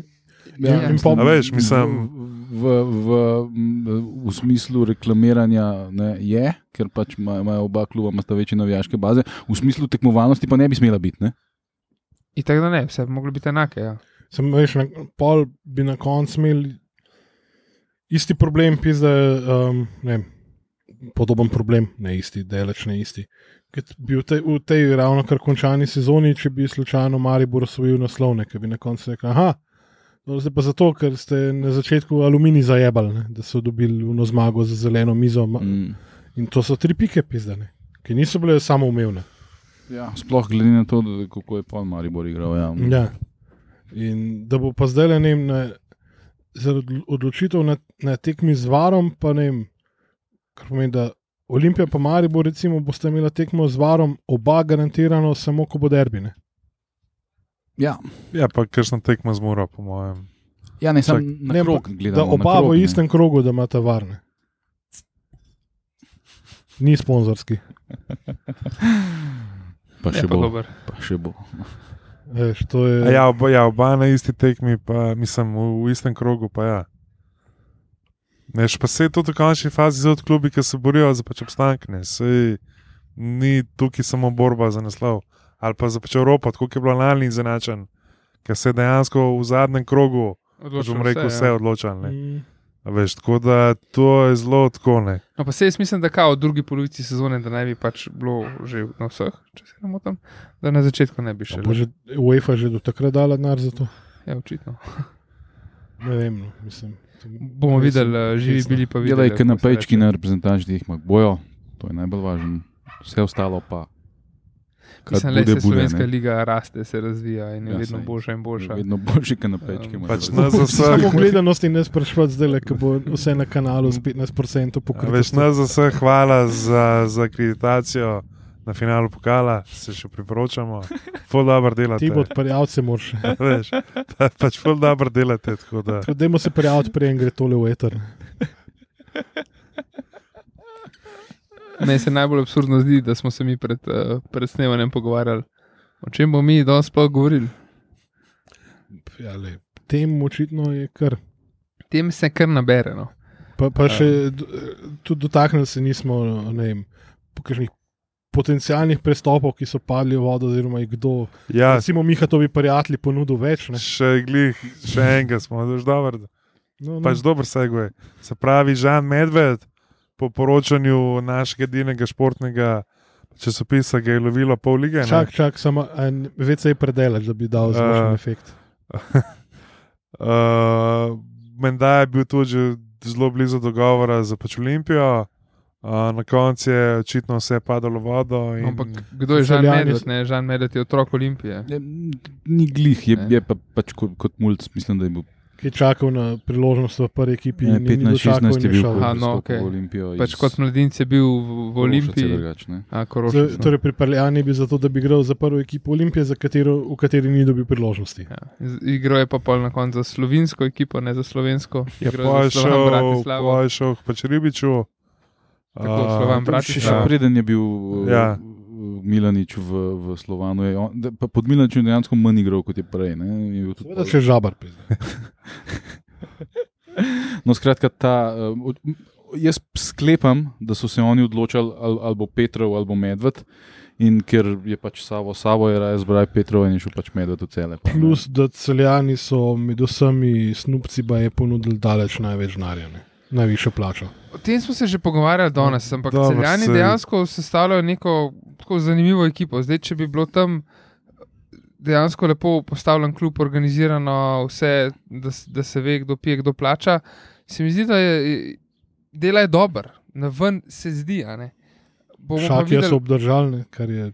Ja, in mislim, pa- A veš, mislim- v, v, v, v smislu reklamiranja ne, je, ker pač ima- imajo oba kluba imata večje navijaške baze, v smislu tekmovalnosti pa ne bi smela biti. Ne? In tako da ne, vse bi moglo biti enake. Ja. Sem veš, na, pol bi na koncu imeli isti problem, pizda, um, ne podoben problem, ne isti, deleč ne isti. Ker bi v tej, v tej ravno kar končani sezoni, če bi slučajno Maribor osvojil naslovne, ki bi na koncu rekel, aha, no, zdaj pa zato, ker ste na začetku aluminij zajebali, ne, da so dobili eno zmago za zeleno mizo. Mm. In to so tri pike, pizdane, ki niso bile samo umevne. Ja, sploh glede na to, da, kako je Paul Maribor igral. Ja. Ja. In da bo pa zdaj le ne vem, na- zaradi odločitev na, na tekmi z varom, pa ne vem, kar pomeni, da Olimpija pa Maribor, recimo, boste imeli tekmo z varom, oba garantirano, samo ko bo derbine. Ja. Ja, pa kakšna tekma zmora, po mojem. ja, ne Čak, ne, krog gledamo. Da na oba krog, v ne. istem krogu, da imata varne. Ni sponzorski. Pa Je še pa bo. dober. Pa še bo. To je, A Ja, oba, ja, oba na isti tekmi, pa mislim v, v istem krogu, pa ja. Neš pa se tudi v končni fazi za klubi, ki se borijo za pač obstanek, ne, ni tukaj samo borba za naslov. Ali pa za pač Evropo, tako kot je bilo lani izenačen, ker se je dejansko v zadnjem krogu, če bom rekel, vse ja. odločal. Ne. Mm, Veš, tako da to je zelo tako ne. No, pa se jaz mislim, da kao v drugi polovici sezone, da naj bi pač bilo že na vseh, če se ne motim, da na začetku ne bi še. bo že UEFA že do takrat dala denar za to? Ja, očitno. Ne vem, no, mislim. Bomo videli, eh, živi bili pa videli. Delaj, ker na pečki na reprezentančnih bojo, to je najbolj važno. Vse ostalo pa. Kad Mislim, da bude, se bude, slovenska ne. liga raste, se razvija in je Ja, vedno saj. boljša in boljša. Vedno boljši, kot na pečki. Um, moram Pač nas za Samo vse. gledanost in ne sprašovati zdaj, ko bo vse na kanalu s 15% A pokrito. Veš, nas za vse hvala za, za akreditacijo na finalu pokala, se še priporočamo. Ful dobro delate. Ti bo odparjavce moraš. Veš, pa, pač ful dobro delate. tako Da, Dajmo se prijaviti, preden gre tole v eter. Meni se najbolj absurdno zdi, da smo se mi pred, uh, pred snemanjem pogovarjali, o čem bomo mi danes sploh govorili. Ja, lej, tem očitno je kar. Tem se kar nabere. No. Pa, pa še d- tudi dotaknili se nismo, ne vem, po kakšnih potencijalnih prestopov, ki so padli v vodo, oziroma kdo. ja, Recimo, Miha to bi prijatelji ponudil več. Ne? še glih, še enega smo, daš dobro. No, no. Pač dober segue. Se pravi, Žan Medved, po poročanju našega edinega športnega časopisa, ga je lovilo pol lige. ne? Čak, čak, samo en VC predelač, da bi dal zvočni Uh, efekt. Uh, Menda je bil tudi zelo blizu dogovora za pač Olimpijo, uh, na koncu je očitno vse padalo v vodo. In... Ampak kdo je Žan Medved? Ne? Žan Medved je otrok Olimpije. Ne, Ni glih, je, Ne. je pa pač kot, kot mulj, mislim, da je bil Ki je čakal na priložnost v prvi ekipi. ne, in ni 15-16 dočakal in je bil, Aha, no, okej. v Olimpijo. Pač kot mladinec je bil v, v Olimpiji, drugače, ne. a Z, Korošac. no. torej, pripeljan je bil zato, da bi igral za prvo ekipo Olimpije, za katero, v kateri ni dobil priložnosti. Ja. Igral je pa pol na koncu za slovensko ekipo, ne za slovensko. Ja, pa je za šel, Bratislavo. pa je šel k pač Ribiču. Tako, Uh, Slovan To Še, Bratislava. preden je bil Ja. Milanič v, v Slovanu. Je on, da, pod Milaničem je dejansko manj igral kot je prej. Je Seveda, pol- če žabar. No, skratka, ta, uh, jaz sklepam, da so se oni odločili, ali, ali bo Petrov ali bo Medved. In ker je pač Savo, Savo je raje zbral Petrov in je šel pač Medved v cele. pa. Plus, da celjani so med vsemi snupci pa je ponudili daleč največ denarja, ne. Najvišjo plačo. O tem smo se že pogovarjali danes, ampak Dobro, celjani saj- dejansko sestavljajo neko tako zanimivo ekipo. Zdaj, če bi bilo tam dejansko lepo postavljen klub, organizirano vse, da, da se ve, kdo pije, kdo plača, se mi zdi, da je dela je dober, na ven se zdi. Šakija videli- so obdržali, ne, kar je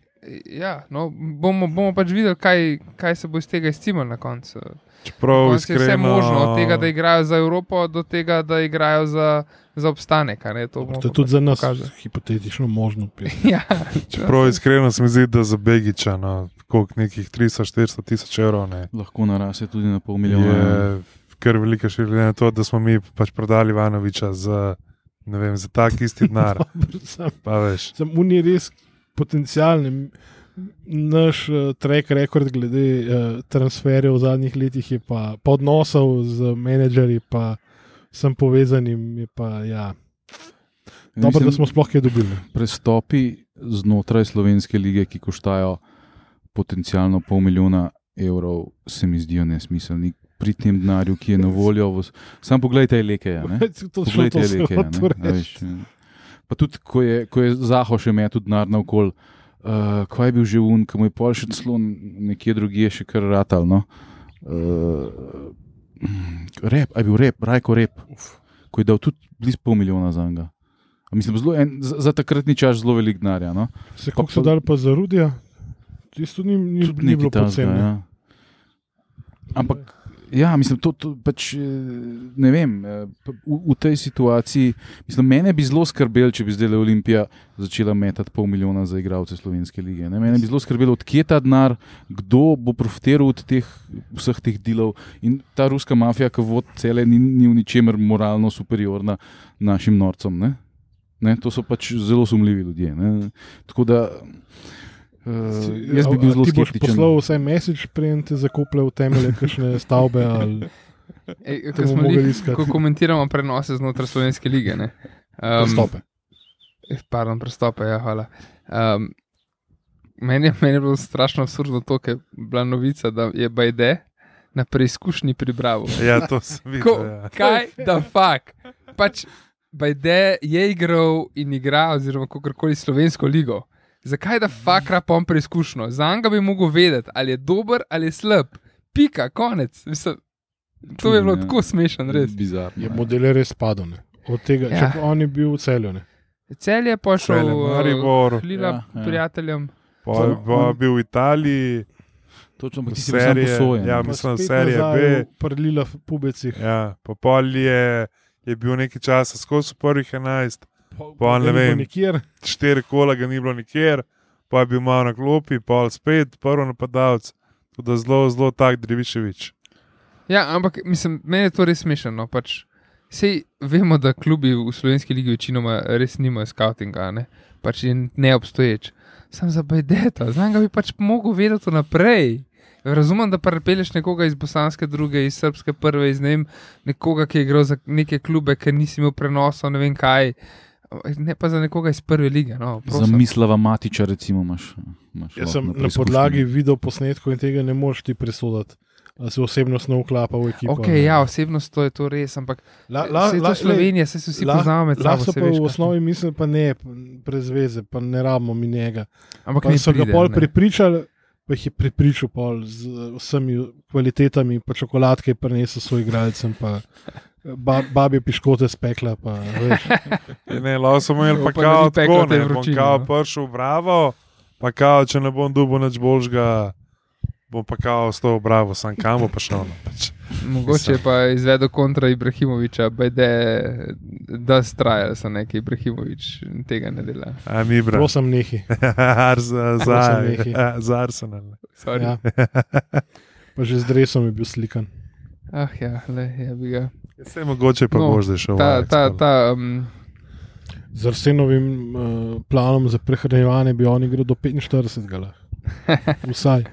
Ja, no, bomo, bomo pač videli, kaj, kaj se bo iz tega izcimalo na koncu. Čeprav je vse iskreno, možno, od tega, da igrajo za Evropo, do tega, da igrajo za, za obstanek. a ne, To, bomo to je tudi za nas pokazali. hipotetično možno. ja, čeprav iskreno se mi zdi, da za Begiča, no, koliko nekih 300-400 tisoč evrov, ne, Lahko naraste tudi na pol milijona. je kar velika širina to, da smo mi pač prodali Ivanoviča za, ne vem, za tak isti denar. Sam, Pa veš. sam uni res potencijalni. Naš uh, track record glede uh, transferjev v zadnjih letih je pa, pa odnosov z menedžerji, pa sem povezanim, je pa ja. Dobro, da smo sploh kaj dobili. prestopi znotraj slovenske lige, ki koštajo potencialno pol milijona, evrov se mi zdijo nesmiselni pri tem denarju, ki je na voljo. V... Sam poglej te leke. To Poglej leke. eh. Pa tudi, ko je, ko je Zaho še metu denar naokol, uh, kaj je bil že un, ki mu je pol še celo nekje drugje še kar ratal. No? Uh, rep, a je bil rep, rajko rep, ko je dal tudi blizu pol milijona za njega. A Mislim, zelo, en, za, za takratni čas zelo velik denar. Ja, no? Se kako so dali pa za rudija? Tisto ni, ni, Tudi ni bilo takega, poceni. Ja. Ampak, ja, mislim, to, to pač, eh, ne vem, eh, v, v tej situaciji, mislim, mene bi zelo skrbelo, če bi zdaj le Olimpija začela metati pol milijona za igralce slovenske lige. Ne? Mene bi zelo skrbelo, odkje je ta denar, kdo bo profitiral od teh, vseh teh delov. In ta ruska mafija, ki vodi cele, ni, ni v ničemer moralno superiorna našim norcem. Ne? Ne? To so pač zelo sumljivi ljudje. Ne? Tako da. Uh, jaz bi bil zelo Ti boš skeptičen. poslal vsaj mesič, preden te zakoplje v temelje kakšne stavbe. Ali, Ej, ko, bomo smo mogli li, iskati. ko komentiramo prenose znotraj slovenske lige. ne. Um, Stope. eh, Pardon, prestope, ja, hvala. Um, meni, meni je bilo strašno absurdno to, ker je bila novica, da je Bajde na preizkušnji pri Bravo. Ja, to sem videl. Ko, Ja. kaj da fuk? Pač Bajde je igral in igra, oziroma kakorkoli slovensko ligo. Zakaj da fakra pom preizkušnjo? Za njega bi mogel vedeti, ali je dober ali je slab. Pika, konec. Mislim, to je bilo ja. tako smešno, res. Bizarno. Je model res padel. ne. Od tega, Ja. ja. on je bil v celju. Ne. Cel je pošel Celje, Maribor. Hlila Ja, ja. prijateljem. Pa je pa bil v Italiji, Točno, ampak ti si bil serije. posojen. Ja, mislim, serije B. v Prlila v pubecih. Ja, pa pol je, je bil nekaj časa skozi v prvih 11, Pa ne vem. Nikjer. štiri kola ga ni bilo nikjer, pa je bil malo na klopi, pol spet, prvo napadalec. Da zelo, zelo tak Drivičevič. Ja, ampak mislim, meni je to res smešno. No, pač, Sej vemo, da klubi v slovenski ligi večinoma res nimajo skautinga, ne? pač je neobstoječ. Sam za Bajdeta, znam ga bi pač mogel vedeti naprej. Razumem, da prepeleš nekoga iz bosanske druge, iz srpske prve, iz ne vem, nekoga, ki je igral za neke klube, ker nisi imel prenosov, ne vem kaj. Ne pa za nekoga iz prve lige. No, Za prosim. mislava matiča, recimo, imaš. imaš Jaz sem na podlagi video posnetkov in tega ne moreš ti presoditi. Ali se osebnostno vklapa v ekipo. Ok, ali ne. ja, osebnost to je to res, ampak La, la, se to Slovenija, se vsi la- poznamo med sabo. Pa veš, v osnovi misli, pa ne, brez veze, pa ne rabimo mi njega. Ampak Pa ne so ga pride, pol ne. prepričali, pa jih je prepričal pol z vsemi kvalitetami, pa čokoladke je prinesel svoj igralcem, pa ba, babje piškote spekla. Pa, veš. Ne, lahko smo imeli pa kao tako, ne, bom kao no. prišel Bravo, pa kao, če ne bom dubo nič boljšega, bom pa kao ostal v Bravo, sam kam bo pa šel. No, pač. Mogoče je pa izvedel kontra Ibrahimoviča, bajde, da straja so neki Ibrahimovič tega ne dela. A mi, bro. Prosim, nehi. za, za, Prosim, nehaj. ja, za Arsenal. Sorry. Ja. Pa že z dresom je bil slikan. Ah, ja, le, je bi ga. Vse mogoče pa No, zdaj šel. Ta, ta, pa- ta, um, Z Arsenovim uh, planom za prehranjevanje bi on igral do 45. lahko. Vsaj.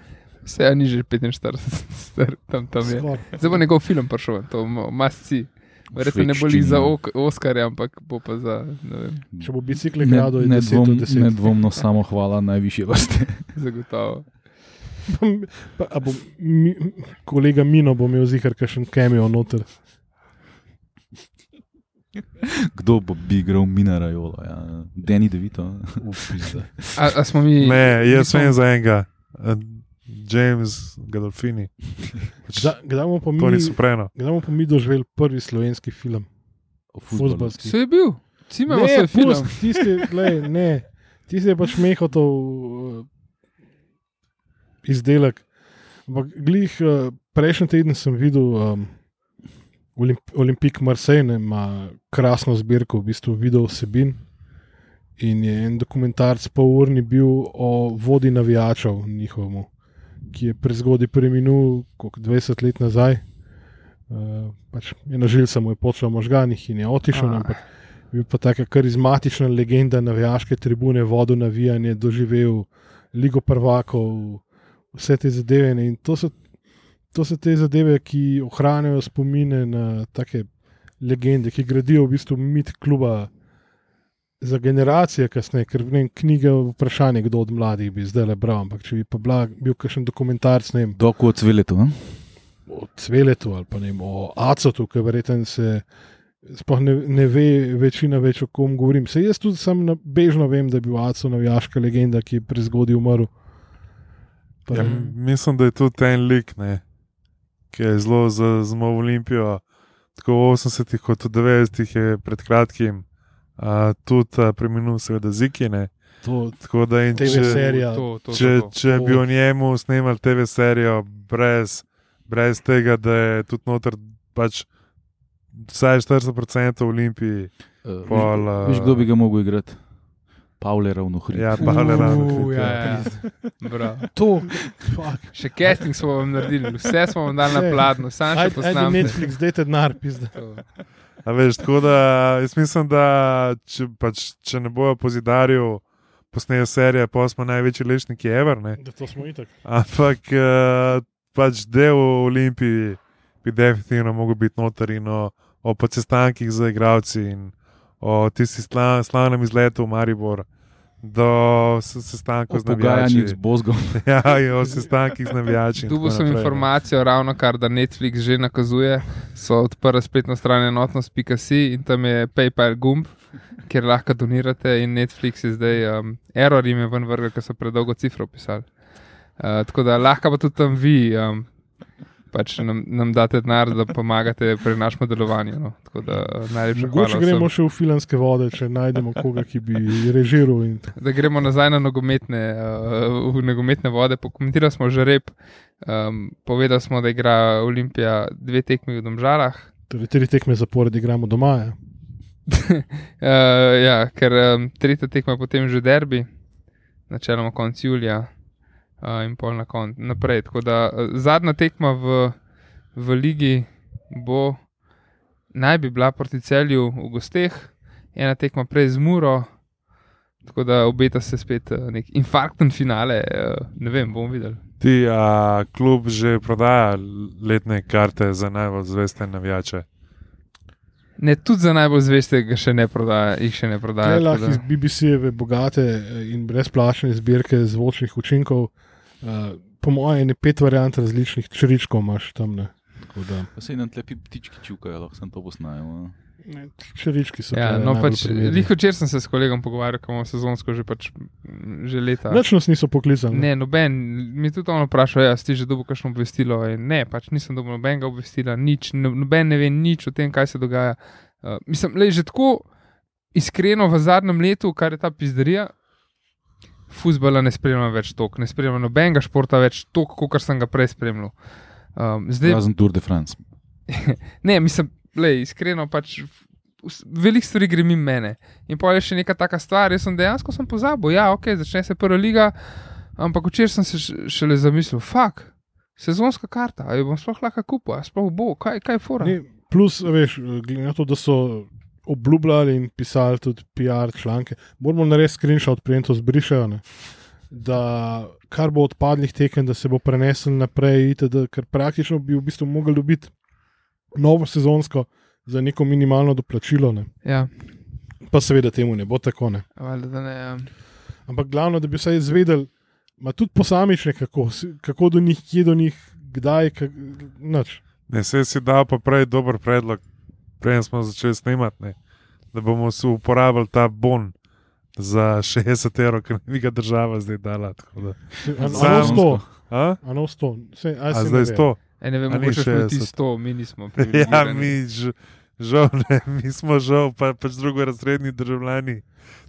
Vse je ni že 45, star, tam, tam je. Zdaj bo njegov film prišel, to masci. Verjetno ne boli za ok, Oskarja, ampak bo pa za, ne vem, Če bo bicikl Ne, gradil, je ne, 10 dvom, od 10. nedvomno samo hvala najvišje vrste. zagotovo. Pa, a bo mi, kolega Mino bo imel zihar kakšen kemijo noter. Kdo bo bi igral Minarajolo? Ja. Deni Devito. Upizda. A, a smo mi. Ne, jaz vem za enega. Eh, James Gadolfini. Kdaj kdaj bomo pa To mi, ni supreno. kdaj bomo pa mi doživeli prvi slovenski film? Fuzbalski. Se je bil, ima Ne, svoj film. pust, tisti, glej, ne, tisti je pač mehotov uh, izdelek. Ampak glih, uh, prejšnji teden sem videl um, Olimp Olimpik Marseille, ima krasno zbirko, v bistvu video vsebin. In je en dokumentarc polurni bil o vodi navijačev njihovemu, ki je prezgodaj preminul, kot 20 let nazaj. Uh, pač je nažil samo je počel v možganih in je otišel, Ah. ampak bil pa taka karizmatična legenda navijaške tribune, vodo navijanje, doživel Ligo prvakov, vse te zadeve. In to so, to so te zadeve, ki ohranjajo spomine na take legende, ki gradijo v bistvu mit kluba za generacije kasneje, ker vem, knjige vprašanje, kdo od mladih bi zdaj le bral. Ampak če bi pa bila, bil kakšen dokumentarc, ne vem, Doko od cveletu. ne? o Cveletu ali pa ne vem, o Acotu, ki verjetno se. Sploh ne, ne ve večina več, o kom govorim. Se jaz tudi sam na- bežno vem, da je bil Aco navijaška legenda, ki je prezgodaj umrl. Pa, Ja, mislim, da je tudi en lik, ne, ki je zelo za zmo Olimpijo. Tako v 80-ih kot v 90-ih je pred kratkim a, tudi a, preminul, seveda, Zikine. to, Tako da in TV če, serija. To, to, če, to, če bi o njemu snimali TV serijo brez, brez tega, da je tudi noter pač vsaj 40% v Olimpiji. Uh, Pol, veš, veš, kdo bi ga mogel igrati? Pavle ravno hri. Ja, pa le ravno. Uh, ja, ja. To, fuck. Še casting smo vam naredili, vse smo vam dali na pladnju, sam še posnam. Netflix, dajte denar, pizda. A veš, tako da jaz mislim, da če, pač, če ne bojo po zidarju posnejo serije, pa smo največji lešniki ever. Ne? Da to smo itak. Ampak uh, pač del v Olimpiji bi definitivno mogel biti noter in o, o pocestankih z igravci in o tisti sla, slavnem izletu v Maribor. Do se- sestankov z Pogajanjih z navijači. Bozgom. Ja, in o sestankih z navijači. Tu sem naprej, ne. informacijo, ravno kar da Netflix že nakazuje. So odprli spletno stran enotnost.si in tam je PayPal gumb, kjer lahko donirate. In Netflix je zdaj, um, error jim je ven vrgel, ker so predolgo cifro pisali. Uh, tako da lahko pa tudi tam vi. Um, Pač nam, nam date denar, da pomagate pri našem delovanju. No. Tako da Mogoče gremo še v filanske vode, če najdemo koga, ki bi režiral. In... da gremo nazaj na nogometne, uh, v nogometne vode. Pokomentirali smo že rep, um, povedali smo, da igra Olimpija dve tekmi v Domžalah. Torej, tri tekme zapored igramo doma. Ja. Uh, ja, ker um, tretja tekma potem že derbi, načeloma konec julija uh, in pol na koncu naprej. Tako da uh, zadnja tekma v, v ligi bo, naj bi bila proti celju v gosteh, ena tekma prej z Muro. Tako da obeta se spet uh, nek infarktni finale, uh, ne vem, bomo videli. Ti, a klub že prodaja letne karte za najbolj zveste navijače? Ne, tudi za najbolj zvestega še ne prodaja, jih še ne prodaja. Ne lahko da- iz BBC-jeve bogate in brezplačne zbirke zvočnih učinkov. Uh, po mojem, je pet variant različnih čričkov imaš tam. Ne. Tako da, Pa se nam tlepi ptički čukajo, lahko sem to posnajem. ne, črički so. Ja, no, pač, včeraj sem se s kolegom pogovarjal, ko imamo sezonsko že, pač, mm, že leta. Nič nas niso poklicali. Ne, noben, mi je tudi ono vprašal, ja, si že dobil kakšno obvestilo. In ne, pač nisem dobil nobenega obvestila, nič, no, noben ne ve nič o tem, kaj se dogaja. Uh, mislim, le že tako iskreno v zadnjem letu, kar je ta pizderija. Fusbala ne spremljam več toliko, ne spremljam nobenega športa več toliko, kot sem ga prej spremljal. Um, zdaj, Razen Tour de France. Ne, mislim, le, iskreno pač. Veliko stvari gre mimo mene. In pa je še neka taka stvar, jaz sem dejansko sem pozabil, ja, ok, začne se prva liga, ampak včeraj sem se šele zamislil, fuk, sezonska karta, ali bom sploh lahko kupil, sploh bo, kaj, kaj je fora. Ne, plus, veš, glede na to, da so obljubljali in pisali tudi PR članke, moramo narediti screenshot, preden to zbrišajo. Ne? Da kar bo odpadlih tekem, da se bo prenesel naprej, itd., ker praktično bi v bistvu mogli dobiti novo sezonsko za neko minimalno doplačilo. Ne? Ja, Pa seveda temu ne bo tako. Ne? ne. Um, Ampak glavno, da bi vsaj izvedeli, ma tudi posamične, kako, kako do njih, kje do njih, kdaj, kak, nič. Ne, se si dal pa prej dober predlog, preden smo začeli snemati, ne, da bomo si uporabili ta bon za 60 evrov, ki nam ga država zdaj dala. tako da. A Samo- no sto, A? a no sto. Sej, a A zdaj vem. sto. e, ne vem, A ni mogoče smo ti 60? 100, mi nismo. Ja, mi ž, žal ne, mi smo žal, pa pač drugorazredni državljani.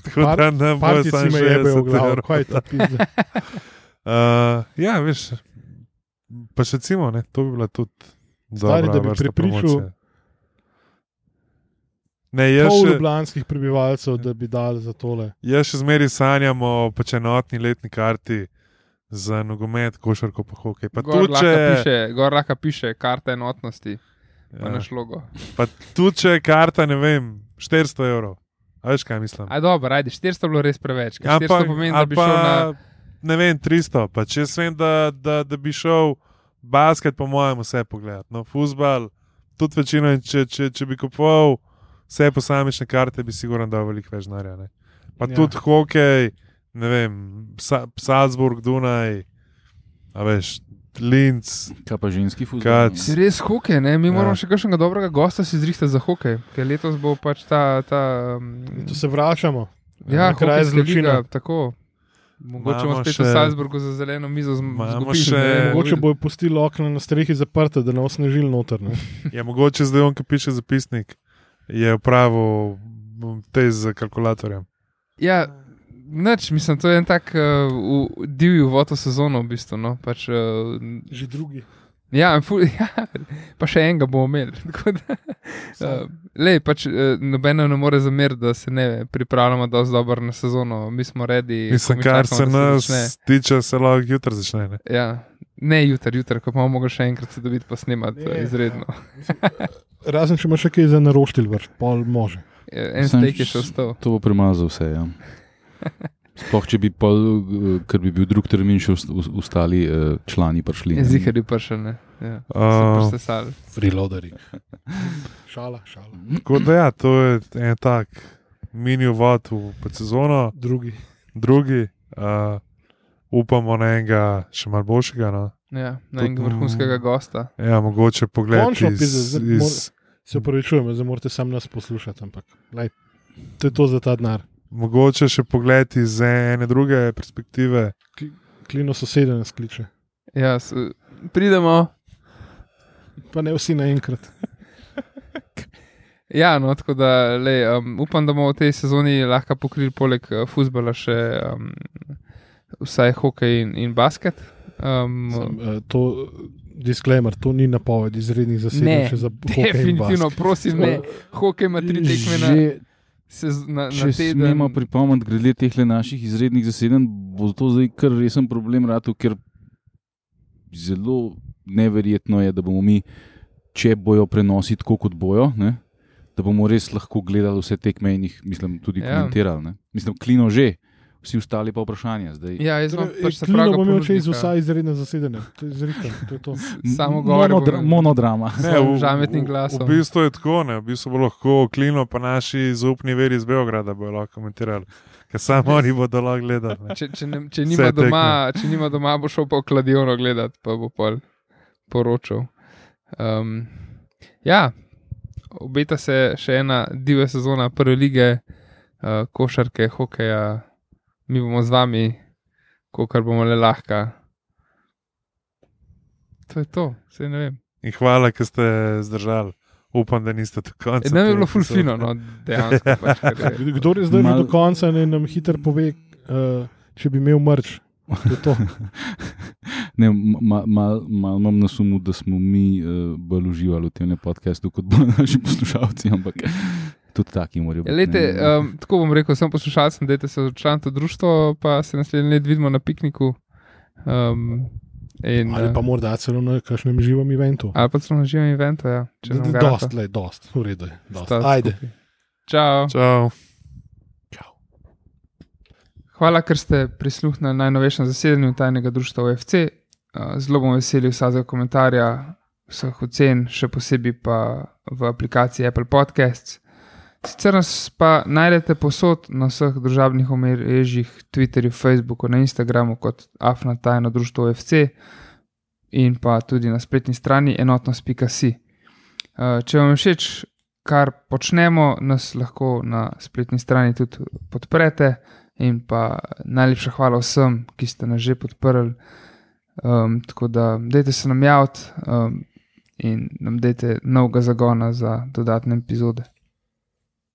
Tako Par- da nam bo samo 60 glavo, evrov. kaj je to pizda. Uh, ja, veš, pa še cimo, ne, to bi bila tudi Stari, dobra da bi vrsta prepričal promocije. Ne, jaz Pol še, ljubljanskih prebivalcev, da bi dali za tole. jaz še zmeri sanjam o pač enotni letni karti za nogomet, košarko pa hokej. Pa Gor tudi lahko če, piše, gor lahko piše karta enotnosti, pa ja, naš logo. pa tudi če je karta, ne vem, 400 evrov. A veš, kaj mislim? Aj dobro, ajde, 400 je bilo res preveč. 400 Ampak, pomeni, da bi pa, šel na. ne vem, 300. Pa če jaz vem, da, da, da bi šel basket, po mojem, vse pogledati. No, futbal, tudi večino, in če, če, če bi kupoval vse posamične karte, bi sigurno dal veliko več denarja. ne. Pa Ja. ja. tudi hokej, ne vem, Sa Salzburg, Dunaj, a veš, Linz. Kaj pa ženski futbol? Si res hokej, ne? mi Ja. moramo še kakšnega dobrega gosta si zrihtati za hokej, ker letos bo pač ta. ta um, Tu se vračamo. ja, na kraj zločina. tako. Mogoče bomo spet še- v Salzburgu za zeleno mizo zgubili. še- ne Mogoče bojo pustili okna na strehi zaprta, da ne osnežil noter. Ne? Je mogoče zdaj on, ki piše zapisnik, je upravil te z kalkulatorjem. Ja, Nič, mislim, to je en tak uh, divji uvod v sezono, v bistvu. No? Pač, uh, Že drugi. ja, ful, ja, pa še enega bomo imeli. da, Uh, lej, pač, uh, nobeno ne more zameriti, da se ne pripravljamo dovolj dobro na sezono. Mi smo redi. Mislim, kar se nas tiče, se lahko jutri začne. Ne? Ja, ne jutri, jutri, ko bomo mogli še enkrat se dobiti pa snemati Ne. izredno. Razen če imaš še kaj za naroštilj, vrš, pol može. Ja, En steak je še ostal. To bo premazal vse. Ja. Sploh, če bi, pol, eh, ker bi bil drug termin, še ost- os- ostali eh, člani prišli. ne. Zihar je prišel, ne. Ja, Uh, sesali. Freeloaderi. Šala, šala. Tako da, ja, to je en tak mini uvod v sezono, Drugi. drugi, uh, upamo na enega še malo boljšega. No? Ja, na enega vrhunskega gosta. Ja, mogoče pogled Končno iz, zdaj iz, Se upravičujem, zdaj morate sam nas poslušati, ampak lej, to je to za ta denar. mogoče še pogled iz ene druge perspektive. Klino sosede nas kliče. Ja, s, pridemo. Pa ne vsi naenkrat. Ja, no, tako da lej, um, upam, da bomo v tej sezoni lahko pokrili poleg uh, futbola še um, vsaj hokej in, in basket. Um, Sem, uh, to, disclaimer, to ni napoved izrednih zasedb še za hokej in definitivno, prosim, ne. Hokej ima tri tekme na, sez, na, na če teden. smemo pripomniti, glede teh naših izrednih zasedanj, bo to zdaj kar resen problem, ratu, ker zelo neverjetno je, da bomo mi, če bojo prenosi tako, kot bojo, ne, da bomo res lahko gledali vse tekme in jih, mislim, tudi ja. komentirali. Ne. Mislim, klino že, vsi ostali pa vprašanja. Zdaj, Ja, jaz imam Torej, pač se pravi, bo imel čez vsa izredna zasedanja. To je izredno. To je to. samo govor. Monodra, monodrama. Ne, v, žametnim v, glasom. v bistvu je tako, ne, v bistvu bo lahko klino, pa naši zaupni veri iz Beograda bodo lahko komentirali, ker samo oni bodo lahko gledali. Če, če, ne, če, nima doma, če nima doma, bo šel pa v kladionu gledati, pa bo pol poročal. Um, ja, obeta se še ena divja sezona prve lige, uh, košarke, hokeja, mi bomo z vami, kolikor bomo le lahka. To je to, vse ne vem. In hvala, ker ste zdržali. Upam, da niste do konca. E, ne bi te bilo ful epizode. fino, no, dejansko. Pač, ker je- Kdo je zdaj Mal- do konca, naj nam hiter pove, uh, če bi imel mrč. Je. Ne, Malo mal, mal imam na sumu, da smo mi uh, bolj uživali v tem podkastu, kot bodo naši poslušalci, ampak tudi taki morajo biti. Ja, lejte, ne. um, tako bom rekel, sem poslušalcem, da se začlanite v društvo, pa se naslednji let vidimo na pikniku. Um, in, Ali pa eh, morda celo na kakšnem živem eventu. ali pa celo na živem eventu. Ja, če nam garata. Dost, le, dost, v redu je. Ajde. Čau. Čau. Hvala, ker ste prisluhnili najnovejšem zasedanju tajnega društva OFC. Uh, Zelo bom vesel vsakega komentarja, vseh ocen, še posebej pa v aplikaciji Apple Podcasts. Sicer nas pa najdete posod na vseh družabnih omrežjih, Twitterju, Facebooku, na Instagramu kot Afna tajno društvo OFC in pa tudi na spletni strani enotnost.si. Uh, Če vam je všeč, kar počnemo, nas lahko na spletni strani tudi podprete. In pa najlepša hvala vsem, ki ste nas že podprli. Um, tako da, dajte se nam javiti um, in nam dajte novega zagona za dodatne epizode.